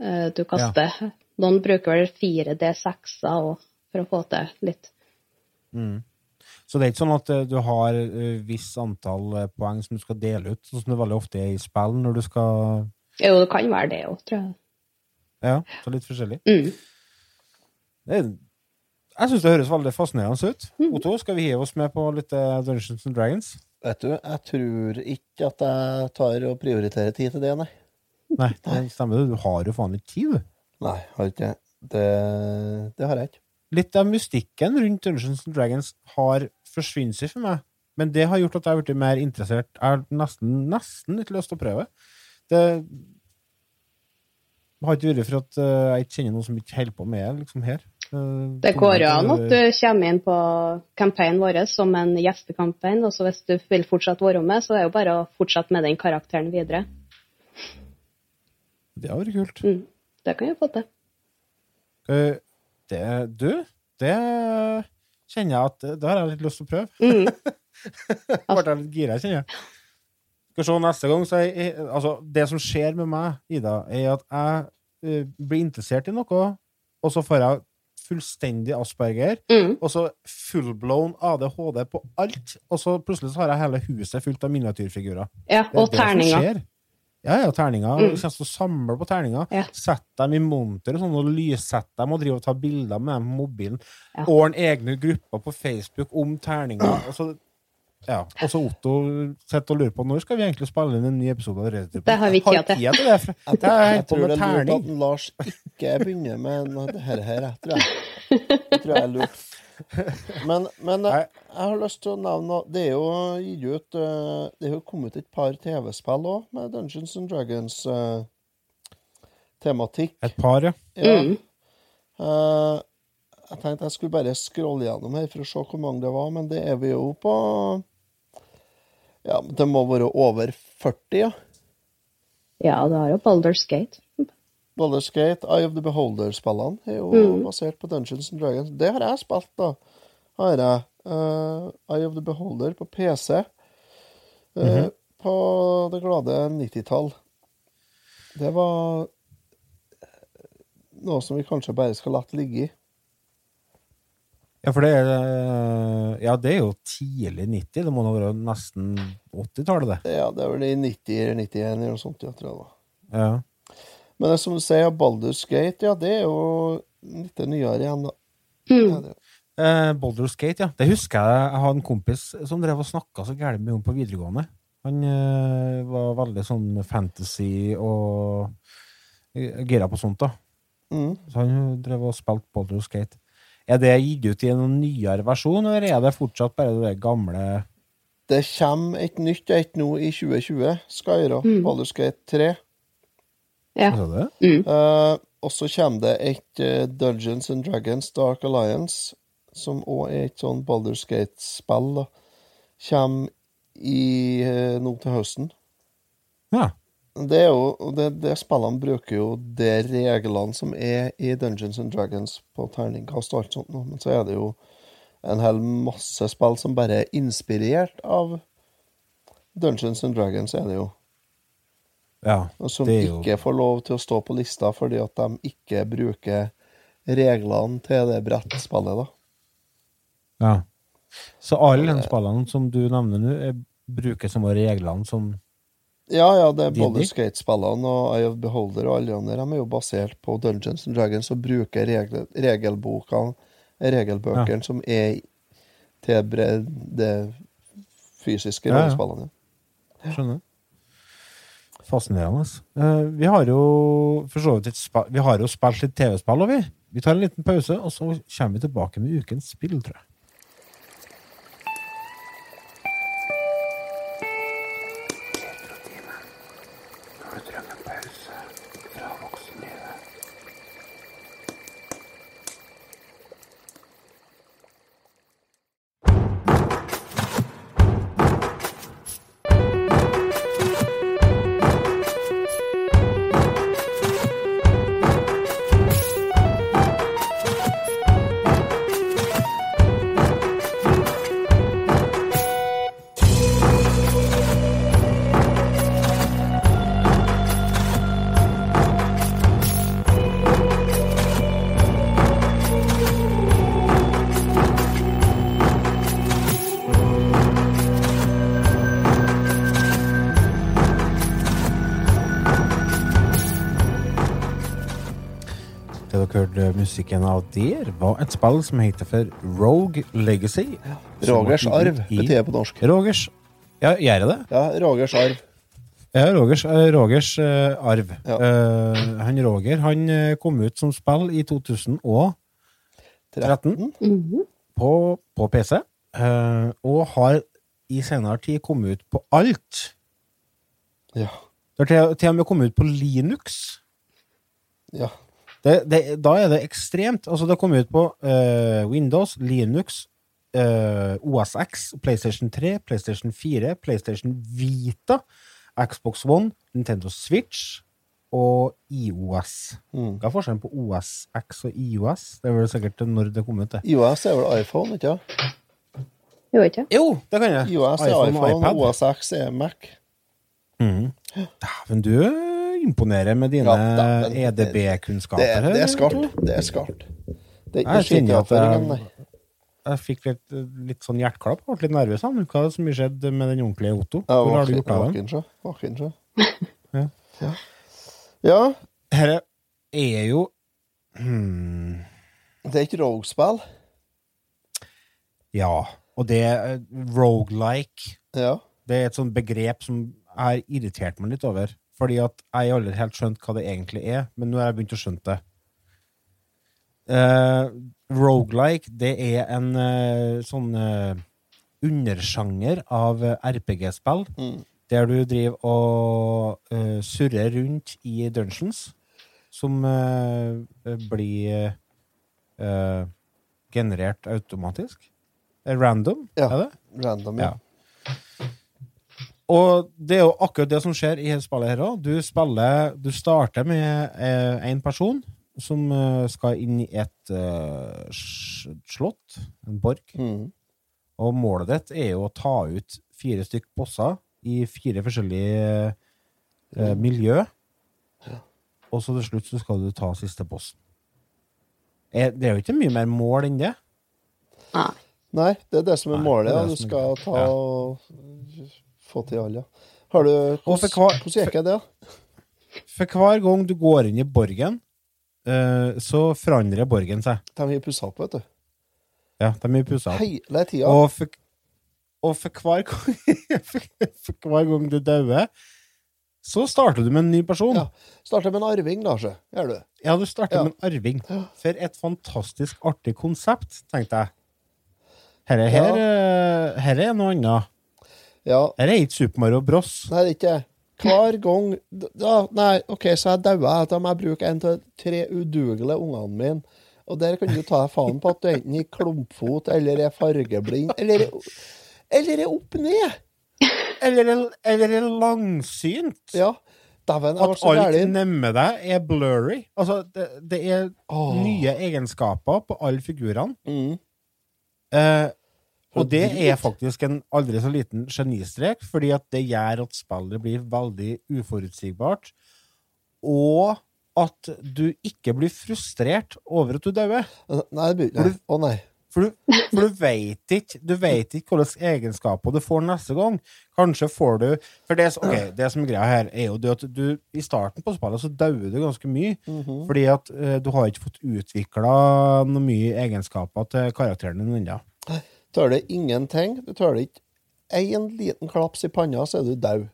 eh, du kaster. Noen bruker vel 4D6-er òg for å få til litt. Mm. Så det er ikke sånn at eh, du har visst viss antall eh, poeng som du skal dele ut, sånn som det veldig ofte er i spill når du skal Jo, det kan være det òg, tror jeg. Ja, så litt forskjellig. Mm. Det jeg syns det høres veldig fascinerende ut. Otto, skal vi hive oss med på litt eh, Dungeons and Dragons? Vet du, jeg tror ikke at jeg tar og prioriterer tid til det, nei. Nei, det stemmer det. Du har jo faen ikke tid, du. Nei, har ikke det. Det, det har jeg ikke. Litt av mystikken rundt Dungeons and Dragons har forsvunnet for meg. Men det har gjort at jeg har blitt mer interessert. Jeg har nesten, nesten litt lyst til å prøve. Det har ikke vært for at eh, jeg ikke kjenner noen som ikke holder på med det liksom her. Eh, Det går jo an at du kommer inn på campaignen vår som en gjestekampanje, og så hvis du vil fortsatt være med, så er det jo bare å fortsette med den karakteren videre. Det har vært kult. Mm. Det kan vi få til. Uh, det, du, det kjenner jeg at Det har jeg litt lyst til å prøve. Mm. Ble jeg litt gira, kjenner jeg. Skal se neste gang, så jeg, altså, Det som skjer med meg, Ida, er at jeg uh, blir interessert i noe, og så får jeg fullstendig asperger, Mm. og så fullblown ADHD på alt, og så plutselig så har jeg hele huset fullt av miniatyrfigurer. Ja, og det terninger. Ja, ja, terninger. Mm. Kommer å samle på terninger. Ja. Sette dem i monter og sånn, og lyssette dem og drive og ta bilder med dem på mobilen. Ja. Ordne egne grupper på Facebook om terninger. Og så, ja. og så Otto sitter og lurer på når skal vi egentlig spille inn en ny episode av Reddit. Det har vi ikke tid til. det. for Det er Jeg tror det er lurt at Lars ikke begynner med det her, her jeg tror jeg. Det tror jeg er lurt. Men, men jeg, jeg har lyst til å nevne noe. Det er jo gitt ut eh, Det er jo kommet et par TV-spill òg, med Dungeons and Dragons-tematikk. Et par, ja. Ja. Mm. Uh, jeg tenkte jeg skulle bare scrolle gjennom her for å se hvor mange det var, men det er vi jo på Ja, men det må være over 40, ja. Ja, du har jo Baldur's Gate. Baldur's Gate, Eye of the Beholder-spillene er jo Mm. basert på Dungeons and Dragons. Det har jeg spilt, da. Har jeg. Uh, Eye of the Beholder på PC. eh, På det glade 90-tall. Det var noe som vi kanskje bare skal la ligge i. Ja, for det er eh, Ja, det er jo tidlig 90. Det må da være nesten 80-tallet, det. Ja, det er vel i 90 eller 91 eller noe sånt, jeg tror jeg da. Ja. Men det som du sier, Baldur's Gate, ja, det er jo litt nyere igjen, da. Mm. Ja, det- Eh, Baldur's Gate, ja. Det husker jeg. Jeg har en kompis som drev og snakka så gærent med henne på videregående. Han eh, var veldig sånn fantasy og eh, gira på sånt, da. Mm. Så han drev og spilte Baldur's Gate. Er det gitt ut i en nyere versjon, eller er det fortsatt bare det gamle Det kommer et nytt et nå i 2020, Skyra, Mm. Baldur's Gate 3. Ja. Mm. Uh, og så kommer det et eh, Dungeons and Dragons Dark Alliance, som òg er et sånn Baldur's Gate-spill. Kommer i, uh, nå til høsten. Ja. Det er jo, det, det spillene bruker jo de reglene som er i Dungeons and Dragons på terningkast og alt sånt, men så er det jo en hel masse spill som bare er inspirert av Dungeons and Dragons, er det jo. ja. Og som Det jo- ikke får lov til å stå på lista fordi at de ikke bruker reglene til det brettspillet, da. ja. Så alle de spillene som du nevner nå, er- bruker samme reglene som Ja, ja, det er både skatespillene og Eye of Beholder og alle de andre. De er jo basert på Dungeons and Dragons og bruker regel, regelbøkene regelbøkene som er til det fysiske Ja, ja. rollespillene. Skjønner. Fascinerende. Uh, vi har jo for så vidt Vi har jo spilt litt TV-spill, og vi. Vi tar en liten pause, og så kommer vi tilbake med ukens spill, tror jeg. Musikken av der, var et spill som heter for Rogue Legacy. Rogers arv betyr det på norsk. Rogers Ja, gjør jeg det? Ja, Rogers arv. Ja, Rogers, eh, Rogers eh, arv. Ja. Uh, han Roger han kom ut som spill i 2013 Mhm. på, på PC, uh, og har i senere tid kommet ut på alt. Ja. Det har til, til og med kommet ut på Linux. ja. Det, det, da er det ekstremt. Altså, det har kommet ut på uh, Windows, Linux, uh, OSX, PlayStation 3, PlayStation 4, PlayStation Vita, Xbox One, Nintendo Switch og IOS. Mm. Hva er forskjellen på OSX og IOS? Det er vel sikkert når det kom ut, det. IOS er vel iPhone, ikke sant? Jo, ikke? Jo, det kan jeg. IOS er iPhone iPhone, og iPad. OSX er Mac. Mm. Dæven, du imponerer med dine Ja. EDB-kunnskaper. Det, det er skarpt. Det er skarpt. Det er ikke Jeg jeg- Jeg fikk litt, litt sånn hjerteklapp. Ble litt nervøs. han. Hva er det som har skjedd med den ordentlige Otto? Ja, Hvor har du gjort av den? Ja. Ja. ja. Dette er jo hmm, Det er ikke Rogue-spill. Ja. Og det er rogelike. Ja. Det er et sånt begrep som har irritert meg litt over. Fordi at jeg aldri helt skjønt hva det egentlig er, men nå har jeg begynt å skjønne det. Uh, rogelike, det er en uh, sånn uh, undersjanger av RPG-spill, Mm. der du driver og surrer rundt i dungeons, som blir generert automatisk. Random, Ja. er det? Random, ja. Ja. Og det er jo akkurat det som skjer i dette spillet her òg. Du spiller Du starter med én person som eh, skal inn i et eh, slott, en borg. Mm. Og målet ditt er jo å ta ut fire stykk bosser i fire forskjellige eh, miljø. Og så til slutt så skal du ta siste bossen. Det er jo ikke mye mer mål enn det. Nei. Nei, det er det som er Nei, målet. det er det Du skal ta og få til alle. Har du Hvordan hver- hvordan gikk det? For hver gang du går inn i borgen, eh, så forandrer borgen seg. De har pussa opp, vet du. Ja, de er pussa opp. Hele tida. Og for, og for hver gang For hver gang du dauer, så starter du med en ny person. Ja. Starter med en arving, da. Gjør du. Ja, du starter Ja. med en arving. For et fantastisk artig konsept, tenkte jeg. Herre Ja. her, eh, er noe annet. Ja. Her er ikke Super Mario Bros. Nei, det er ikke det. Hver gang da, Nei, OK, så jeg dauer. Da må jeg bruke en av tre udugelige ungene mine. Og der kan du ta deg faen på at du enten er klumpfot eller er fargeblind, eller, eller er opp ned. Eller, eller er langsynt. Ja. Daven, At alt nemme deg er blurry. Altså, det, det er Åh. nye egenskaper på alle figurene. Mm. Eh, og det er faktisk en aldri så liten genistrek, fordi at det gjør at spillet blir veldig uforutsigbart, og at du ikke blir frustrert over at du dauer. Nei, det blir. Å nei. For du, for du vet ikke Du vet ikke hvilke egenskaper du får neste gang. Kanskje får du For det, okay, det som er greia her, er jo det at du i starten på spillet så dauer du ganske mye. Mhm. Fordi at eh, du har ikke fått utvikla noe mye egenskaper til karakteren din ennå. Tåler ingenting. Du tåler ikke én liten klaps i panna, så er du daud.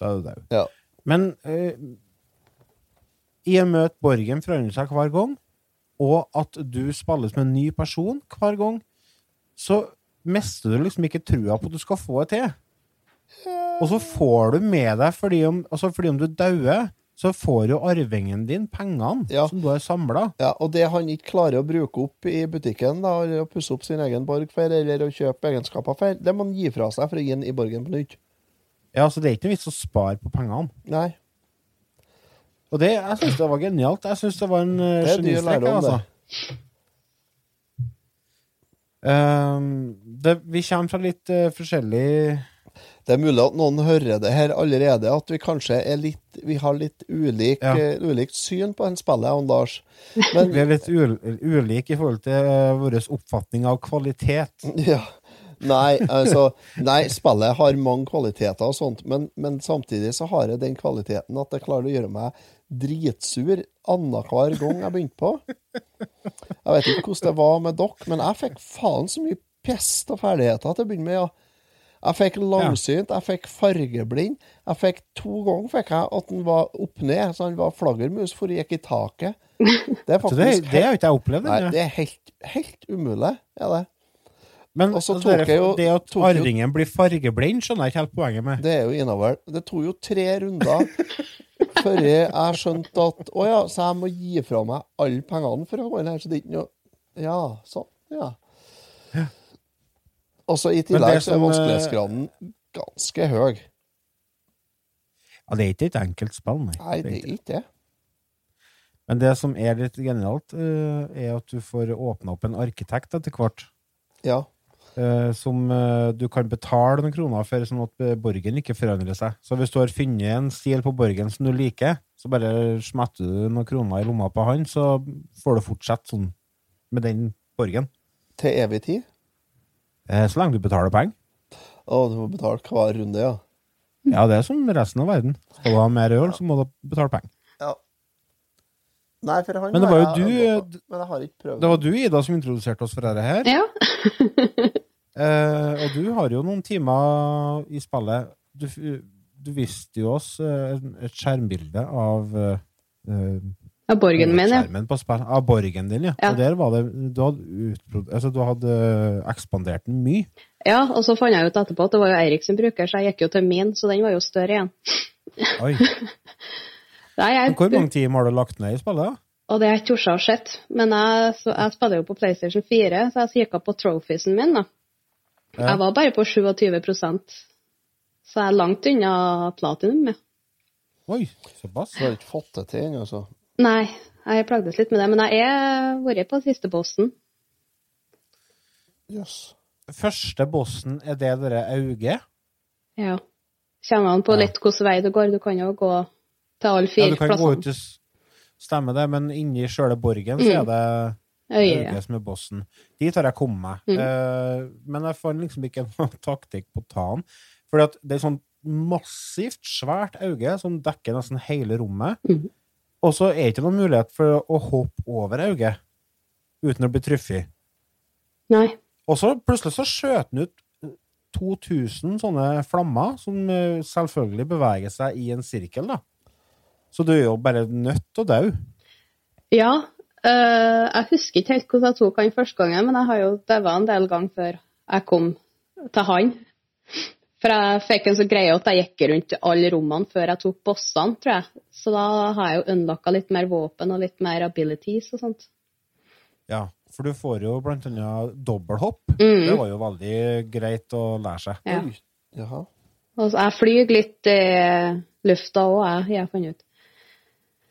Da er du daud. Ja. Men eh, i å møte Borgen forandrer seg hver gang, og at du spilles med en ny person hver gang, så mister du liksom ikke trua på at du skal få det til. Og så får du med deg, fordi om, altså fordi om du dauer, så får jo arvingen din pengene Ja. som du har samla. Ja, og det han ikke klarer å bruke opp i butikken, da, eller å pusse opp sin egen borg for, eller å kjøpe egenskaper for, det må han gi fra seg for å gi den i borgen på nytt. Ja, så det er ikke noe vits å spare på pengene. Nei. Og det, jeg syns det var genialt. Jeg syns det var en uh, genistrek. Altså. Ehm, det, vi kommer fra litt uh, forskjellig Det er mulig at noen hører det her allerede, at vi kanskje er litt Vi har litt ulik, Ja. uh, ulikt syn på den spillet, han Lars. Men Vi er litt ul ulike i forhold til uh, vår oppfatning av kvalitet. Ja. Nei, altså Nei, spillet har mange kvaliteter og sånt, men, men samtidig så har jeg den kvaliteten at jeg klarer å gjøre meg dritsur annenhver gang jeg begynte på. Jeg vet ikke hvordan det var med dere, men jeg fikk faen så mye pest og ferdigheter til å begynne med. ja. Jeg fikk langsynt, jeg fikk fargeblind. Jeg fikk To ganger fikk jeg at den var opp ned, så han var flaggermus for å gikk i taket. Det er faktisk det har ikke jeg opplevd Nei, det er helt, helt umulig. Er det. Men altså, det, jo- det at arvingen blir fargeblind, skjønner jeg ikke helt poenget med. Det er jo innover. Det tok jo tre runder før jeg skjønte at Å ja, så jeg må gi fra meg alle pengene for å gå inn her, så det er ikke noe Ja, sånn. Ja. Og så i tillegg så er eh, vanskelighetsgraden ganske høy. Ja, det er ikke et enkelt spill, nei. Nei, det er ikke det. Men det som er litt genialt, eh, er at du får åpna opp en arkitekt etter hvert. Ja. eh, som du kan betale noen kroner for, sånn at borgen ikke forandrer seg. Så hvis du har funnet en stil på borgen som du liker, så bare smetter du noen kroner i lomma på han, så får du fortsette sånn med den borgen. Til evig tid. Eh, så lenge du betaler penger. Å, du må betale hver runde, ja. Ja, det er som resten av verden. Skal du ha mer øl, så må du betale penger. ja. Nei, for han Men det var jo jeg du, øvd Men jeg har ikke prøvd. Det var du, Ida, som introduserte oss for dette her. Ja. Eh, og du har jo noen timer i spillet. Du, du viste jo oss eh, et skjermbilde av eh, eh, borgen min, ja. skjermen på spill, av borgen din, ja. Ja. Og der var det Du hadde, utpro- altså, du hadde eh, ekspandert den mye. Ja, og så fant jeg ut etterpå at det var jo Eirik sin bruker, så jeg gikk jo til min, så den var jo større igjen. Oi. Nei, jeg, hvor mange timer har du lagt ned i spillet? da? Og det har jeg ikke tort å sett. Men jeg, så, jeg spiller jo på PlayStation 4, så jeg kikka på trophiesen min, da. Ja. Jeg var bare på 27% Så jeg er langt unna platinum. Ja. Oi, såpass. Du har ikke fått det til ennå, altså. Nei, jeg plagdes litt med det, men jeg har vært på siste bossen. Jøss. Første bossen, er det dere Auge? Ja. Kommer an på Ja. litt hvilken vei du går. Du kan jo gå til alle Ja, du kan gå ut til Stemmer det, men inni sjøle borgen så Mm. er det Øye, ja. som er bossen. Dit har jeg kommet meg. Mm. Eh, men jeg fant liksom ikke noen taktikk på å ta. Fordi at det er sånn massivt svært Auge som dekker nesten hele rommet. Mhm. Og så er det ikke noen mulighet for å hoppe over øyet uten å bli truffet. Nei. Og så plutselig så skjøt han ut 2000 sånne flammer som eh, selvfølgelig beveger seg i en sirkel, da. Så du er jo bare nødt til å dø. Ja. Øh, jeg husker ikke helt hvordan jeg tok han første gangen, men jeg har jo daua en del ganger før jeg kom til han. For jeg fikk en så greie at jeg gikk rundt alle rommene før jeg tok bossene, tror jeg. Så da har jeg jo unlocka litt mer våpen og litt mer abilities og sånt. Ja, for du får jo blant annet dobbelthopp. Mm. Det var jo veldig greit å lære seg. Ja. Oi. Jaha. Og så jeg flyr litt i lufta òg, jeg, jeg har funnet ut.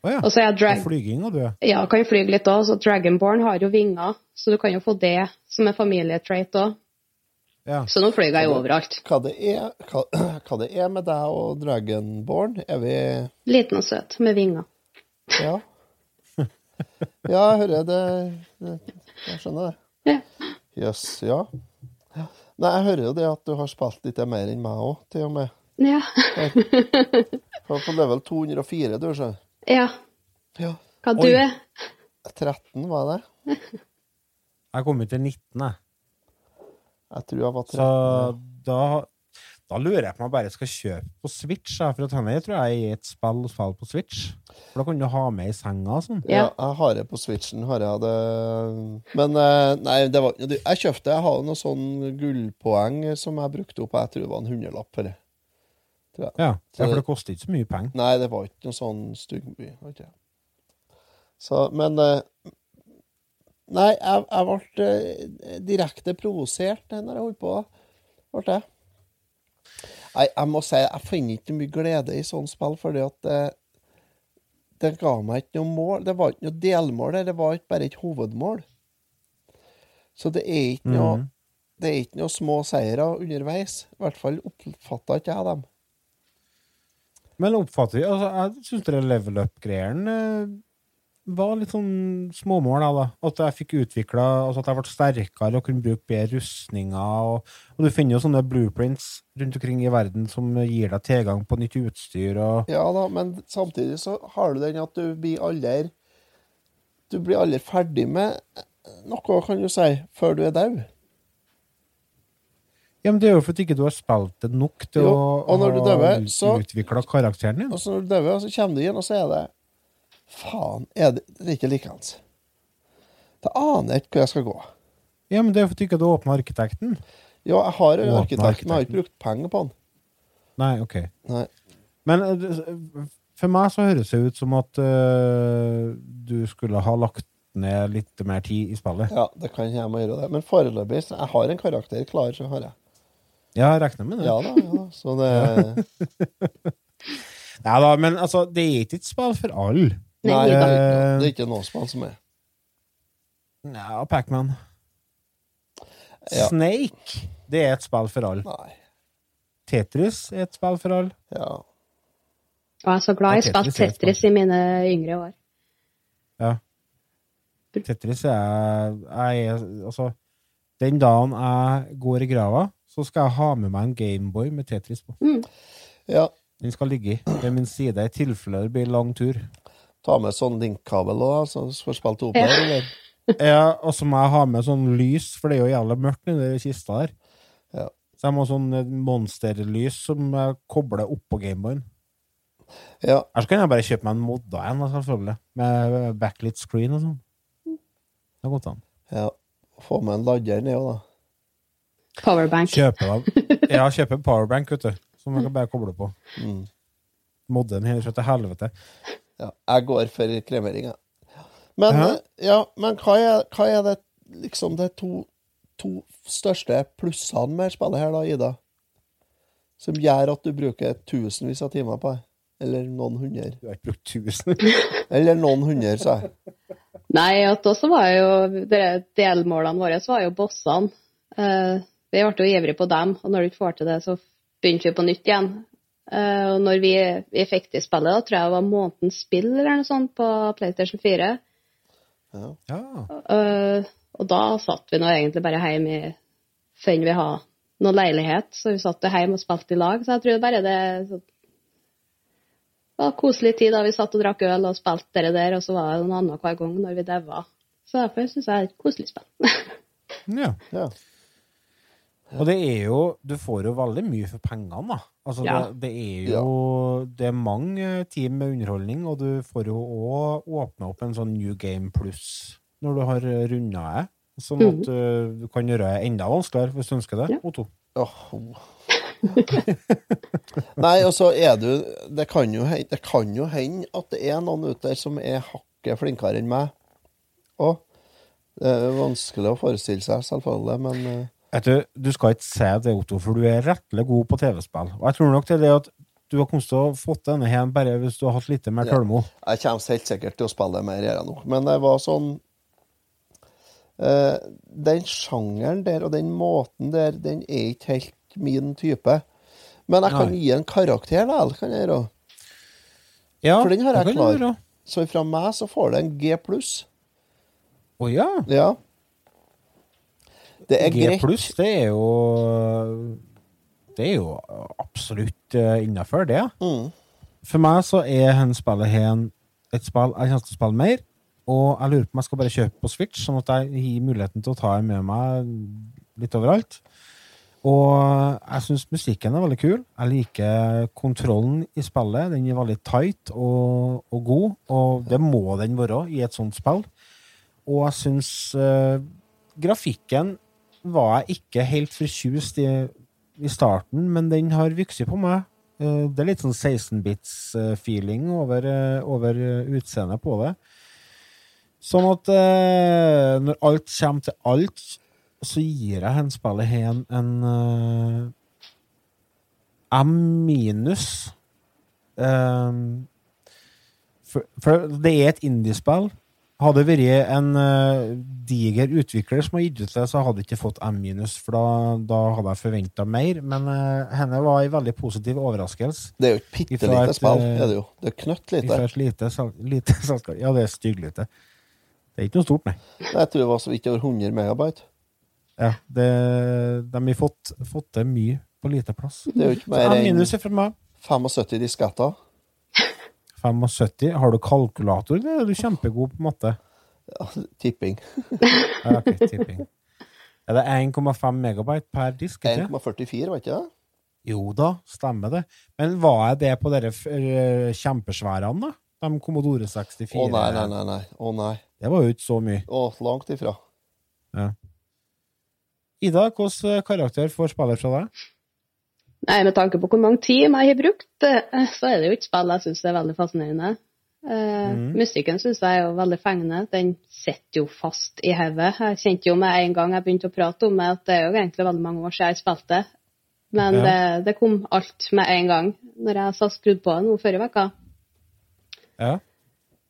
Å ja. Og så er drag... Og flyging og du er. Ja, kan fly litt òg. Så Dragonborn har jo vinger, så du kan jo få det som en familietrait òg. Ja. Så nå fløy jeg jo overalt. Hva det, er, hva, hva det er med deg og Dragonborn? Er vi Liten og søt med vinger. Ja. Ja, jeg hører det. jeg skjønner det. Ja. Jøss, ja. ja. Nei, jeg hører jo det at du har spilt litt mer enn meg òg, til og med. Ja. For på level 204, du, så. ja. Ja. Hva du er? 13 var det. Jeg kom ut til 19, jeg. Jeg tror jeg var 13. Så da, da lurer jeg på om jeg bare skal kjøpe på Switch. For at henne tror jeg er et spill og spille på Switch. For da kan du ha med i senga og sånn. Ja. Ja. jeg har det på Switchen, har jeg det. Men eh, nei, det var. Jeg kjøpte Jeg har noe sånn gullpoeng som jeg brukte opp. Jeg tror det var en hundrelapp for det. Tror. Ja, for det koster ikke så mye penger. Nei, det var ikke noe sånn styggby. mye. Okay. Så, men eh, Nei, jeg, jeg ble eh, direkte provosert når jeg holdt på. Ble jeg. Nei, jeg må si jeg finner ikke mye glede i sånne spill, fordi at det, det ga meg ikke noe mål. Det var ikke noe delmål, det var ikke bare et hovedmål. Så det er ikke noe, mm. det er ikke noe små seire underveis. I hvert fall oppfatta ikke jeg dem. Men oppfatter vi altså, Jeg syns level up-greiene eh, var litt sånn småmål. Da. At jeg fikk utvikla altså At jeg ble sterkere og kunne bruke bedre rustninger. Og, og du finner jo sånne blueprints rundt omkring i verden som gir deg tilgang på nytt utstyr. Og, Ja da, men samtidig så har du den at du blir aldri du blir aldri ferdig med noe, kan du si, før du er død. Ja, men Det er jo fordi ikke du har spilt det nok til Jo, å ha utvikla karakteren din. Og så når du dør, så kommer du igjen, og så er det Faen, er det, ikke likeens. Da aner jeg ikke hvor jeg skal gå. Ja, men det er fordi du ikke åpna arkitekten. Ja, jeg har jo arkitekten, arkitekt, men jeg har ikke brukt penger på den. Nei, OK. Nei. Men eh, for meg så høres det ut som at uh, du skulle ha lagt ned litt mer tid i spillet. Ja, det kan jeg må gjøre det. Men foreløpig så jeg har en karakter klar, så har jeg. Ja, jeg regner med det. Ja da, ja. Så det Nei da, men altså, det er ikke et spill for alle. Nei, det er noe, Eh, det er ikke noe spill som er Ja, Pacman. Ja. Snake, det er et spill for alle. Nei. Tetris er et spill for alle. Ja. Og jeg er så glad i Ja, å Tetris et Tetris i mine yngre år. Ja. Tetris er jeg er Altså, den dagen jeg går i grava, så skal jeg ha med meg en Gameboy med Tetris på. Mm. ja. Den skal ligge ved min side i tilfelle det blir lang tur. Ta med sånn linkkabel òg, så du får spilt opp her, eller? Ja, og så må jeg ha med sånn lys, for det er jo jævla mørkt nedi kista der. Ja. Så jeg må ha sånn eh, monsterlys som jeg kobler oppå Gameboyen. Ja. Ellers kan jeg bare kjøpe meg en modda en, selvfølgelig. Med backlit screen og sånn. Det har gått an. ja. Få med en lader ned òg, da. Powerbank. Kjøpe dem. Ja, kjøpe en powerbank, vet du. Som jeg kan bare koble på. Mm. Modden hele kjøttet helvete. Ja. Jeg går for kremering, jeg. Men, eh, ja, men hva, er, hva er det liksom de to, to største plussene med spillet her, da, Ida? Som gjør at du bruker tusenvis av timer på det? Eller noen hundre? Du har ikke brukt tusen. Eller noen hundre, sa jeg. Nei, at også var jo de delmålene våre var jo bossene. Eh, vi ble jo ivrige på dem, og når du ikke får til det, så begynte vi på nytt igjen. Eh, og når vi, vi fikk til spillet, da tror jeg det var månedens spill eller noe sånt på PlayStation 4. Ja. Eh, og da satt vi nå egentlig bare hjemme i før vi hadde noen leilighet, så vi satt hjemme og spilte i lag. Så jeg tror bare det så, det var koselig tid da vi satt og drakk øl og spilte det der, og så var det noe annet hver gang når vi daua. Så derfor syns jeg det er et koselig spill. ja. Ja. Og det er jo Du får jo veldig mye for pengene, da. Altså, Ja. det, det er jo Det er mange team med underholdning, og du får jo òg åpna opp en sånn New Game Plus når du har runda det. Sånn at uh, du kan gjøre det enda vanskeligere hvis du ønsker det. Ja. Otto. Oh. Nei, og så er du det kan, jo, det kan jo hende at det er noen ute der som er hakket flinkere enn meg òg. Det er vanskelig å forestille seg, selvfølgelig, men eh, du, du skal ikke si det, Otto, for du er rettelig god på TV-spill. Og jeg tror nok det er det at du har kommet til å fått denne hjem bare hvis du har hatt litt mer Ja. jeg kommer helt sikkert til å spille det mer, her nå. Men det var sånn uh, Den sjangeren der og den måten der, den er ikke helt min type. Men jeg kan Nei. gi en karakter, da. kan jeg gjøre. Ja, For den har jeg klar. Så fra meg så får det en G pluss. Å ja. Ja. Det er G pluss, det er jo Det er jo absolutt uh, innafor, det. Mm. For meg så er dette spillet her et spill jeg kommer til å spille mer. Og jeg lurer på om jeg skal bare kjøpe på Switch, sånn at jeg gir muligheten til å ta det med meg litt overalt. Og jeg syns musikken er veldig kul. Jeg liker kontrollen i spillet. Den er veldig tight og, og god, og det må den være i et sånt spill. Og jeg syns uh, grafikken var jeg ikke helt fortjust i i starten, men den har vokst på meg. Eh, Det er litt sånn 16-bits-feeling over, eh, over eh, utseendet på det. Sånn at når alt kommer til alt, så gir jeg henspillet her en, en M minus. For, for det er et indiespill. Hadde det vært en uh, diger utvikler som hadde gitt ut det, så hadde jeg ikke fått M minus, for da, da hadde jeg forventa mer. Men uh, henne var en veldig positiv overraskelse. Det er jo et bitte lite spill, eh, er det jo. Det er knøttlite. Fra et lite, lite selskap. Ja, det er stygglite. Det er ikke noe stort, nei. Jeg tror det var så vidt over 100 megabyte. Ja, det, de har fått, fått til mye på lite plass. Det er jo ikke mer enn minus er fra 75 disketter. 75. Har du kalkulator? eller er du kjempegod på matte. Ja, tipping. Ja, okay, tipping. Er det 1,5 megabyte per disk? 1,44, var ikke det? Jo da, stemmer det. Men var det på dere eh, da? De Commodore 64? Å nei, nei, nei. nei. Å nei. Det var jo ikke så mye. Å, langt ifra. Ida, hvilken karakter får spiller fra deg? Nei, Med tanke på hvor mange timer jeg har brukt, eh, så er det jo ikke spill jeg syns er veldig fascinerende. Uh, mm. Musikken syns jeg er jo veldig fengende. Den sitter jo fast i hodet. Jeg kjente jo med en gang jeg begynte å prate om det, at det er jo egentlig veldig mange år siden jeg spilte. Men Ja. det, det kom alt med en gang når jeg satt skrudd på nå forrige uke. Ja.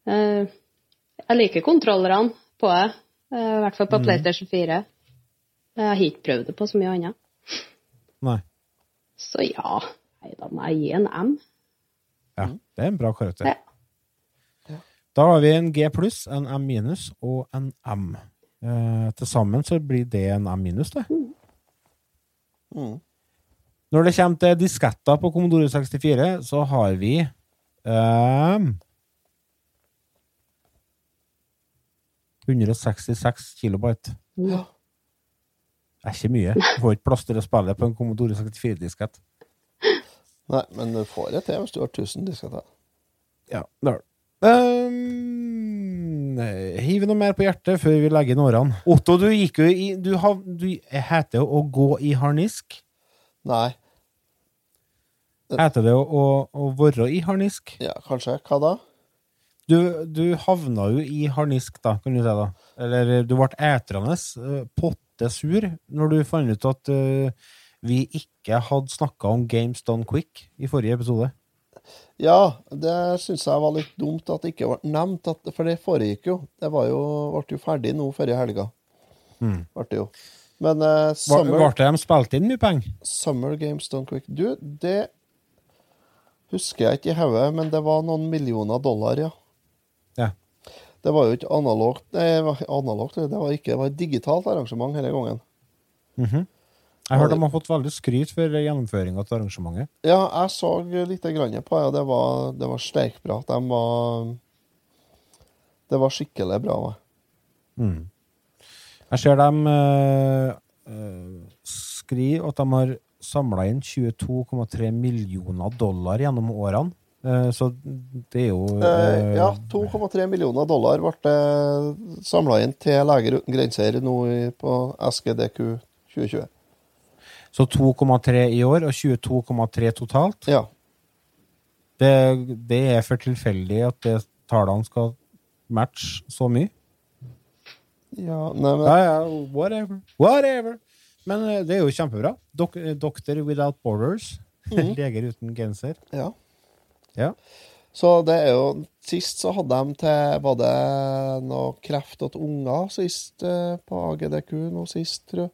Uh, jeg liker kontrollerne på det, uh, i hvert fall på mm. PlayStation 4. Jeg har ikke prøvd det på så mye annet. Så ja, nei, da må jeg gi en M. Ja, det er en bra karakter. Ja. Da har vi en G pluss, en M minus og en M. Eh, Til sammen så blir det en M minus, det. Mm. Når det kommer til disketter på Commodore 64, så har vi ehm, 166 kilobyte. Ja. Er ikke mye. Du får ikke plass til å spille på en Commodore 64-diskett. Nei, men du får det til hvis du har 1000 disketter. Ja, det har du. Um, hiv noe mer på hjertet før vi legger inn årene. Otto, du gikk jo i Du, hav, du heter jo å gå i harnisk. Nei. Heter det å, å, å være i harnisk? Ja, kanskje. Hva da? Du, du havna jo i harnisk, da, kan du si. da. Eller du ble etrende, eh, pottesur, når du fant ut at uh, vi ikke hadde snakka om Games Done Quick i forrige episode. Ja, det syns jeg var litt dumt at det ikke ble nevnt, at, for det foregikk jo. Det var jo, ble jo ferdig nå forrige helga. Mm. Ble det jo. Men uh, Summer, ble de spilte inn mye penger? Summer Games Done Quick Du, det husker jeg ikke i hodet, men det var noen millioner dollar, ja. Ja. Det var jo ikke analogt Nei, analogt, det var ikke, det var et digitalt arrangement hele gangen. Mhm. Jeg hørte de har fått veldig skryt for gjennomføringa til arrangementet. Ja, jeg så litt grann på det, og det var, det var bra. De var Det var skikkelig bra. Mm. Jeg ser dem uh, skriver at de har samla inn 22,3 millioner dollar gjennom årene. Eh, så det er jo Eh, eh, ja, 2,3 millioner dollar ble samla inn til Leger uten grenser nå på SGDQ 2020. Så 2,3 i år og 22,3 totalt. Ja. Det, det er for tilfeldig at det tallene skal matche så mye. Ja, nei, men Ja, ja, whatever. Whatever. Men eh, det er jo kjempebra. Dok Doctor Without Borders. Mhm. Leger uten genser. Ja. Ja. Så det er jo Sist så hadde de til Var det noe kreft til unger sist eh, på AGDQ nå sist, tror jeg.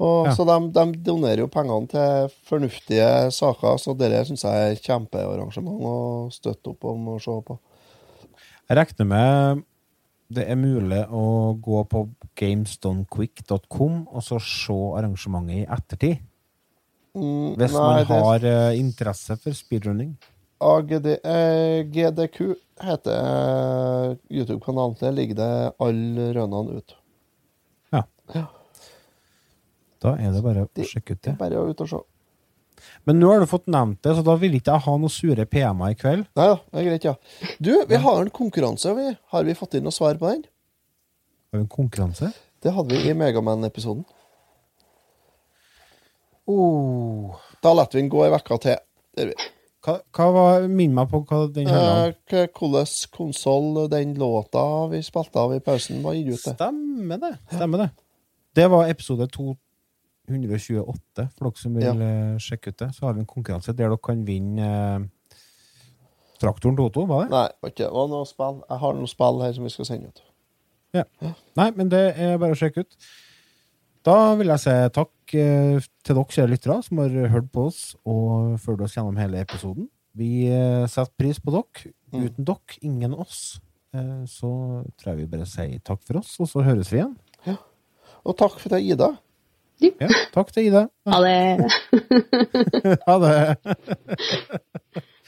Og, Ja. Så de, de donerer jo pengene til fornuftige saker, så det syns jeg er kjempearrangement å støtte opp om og se på. Jeg regner med det er mulig å gå på gamesdonequick.com og så se arrangementet i ettertid. Mm, Hvis nei, man har det... interesse for speedrunning. AGD, eh, GDQ heter eh, YouTube-kanalen. Der ligger det alle rønnene ut. Ja. Da er det bare å sjekke ut Det bare ut og se. Men nå har du fått nevnt det, så da vil ikke jeg ha noen sure PM-er i kveld. Nei da, det er greit, ja. Du, vi har en konkurranse. Vi. Har vi fått inn noe svar på den? Har vi en konkurranse? Det hadde vi i Megaman-episoden. Oh. Da lar vi den gå ei uke til. Det gjør vi. Hva, hva var, Minn meg på hva den handla om. Eh, Hvilken konsoll den låta vi spilte av i pausen, var gitt ut til? Stemmer det. Stemmer det. Det var episode 228, for dere som vil Ja. eh, sjekke ut det. Så har vi en konkurranse der dere kan vinne eh, traktoren til Otto, var det? Nei, okay. det. var noe spill. Jeg har noen spill her som vi skal sende ut. Ja. Nei, men det er bare å sjekke ut. Da vil jeg si takk eh, til dere kjære lyttere som har hørt på oss og fulgt oss gjennom hele episoden. Vi eh, setter pris på dere. Mm. Uten dere, ingen oss. Eh, så tror jeg vi bare sier takk for oss, og så høres vi igjen. Og takk for deg, Ida. Ja, takk til Ida. Ha det Ha det.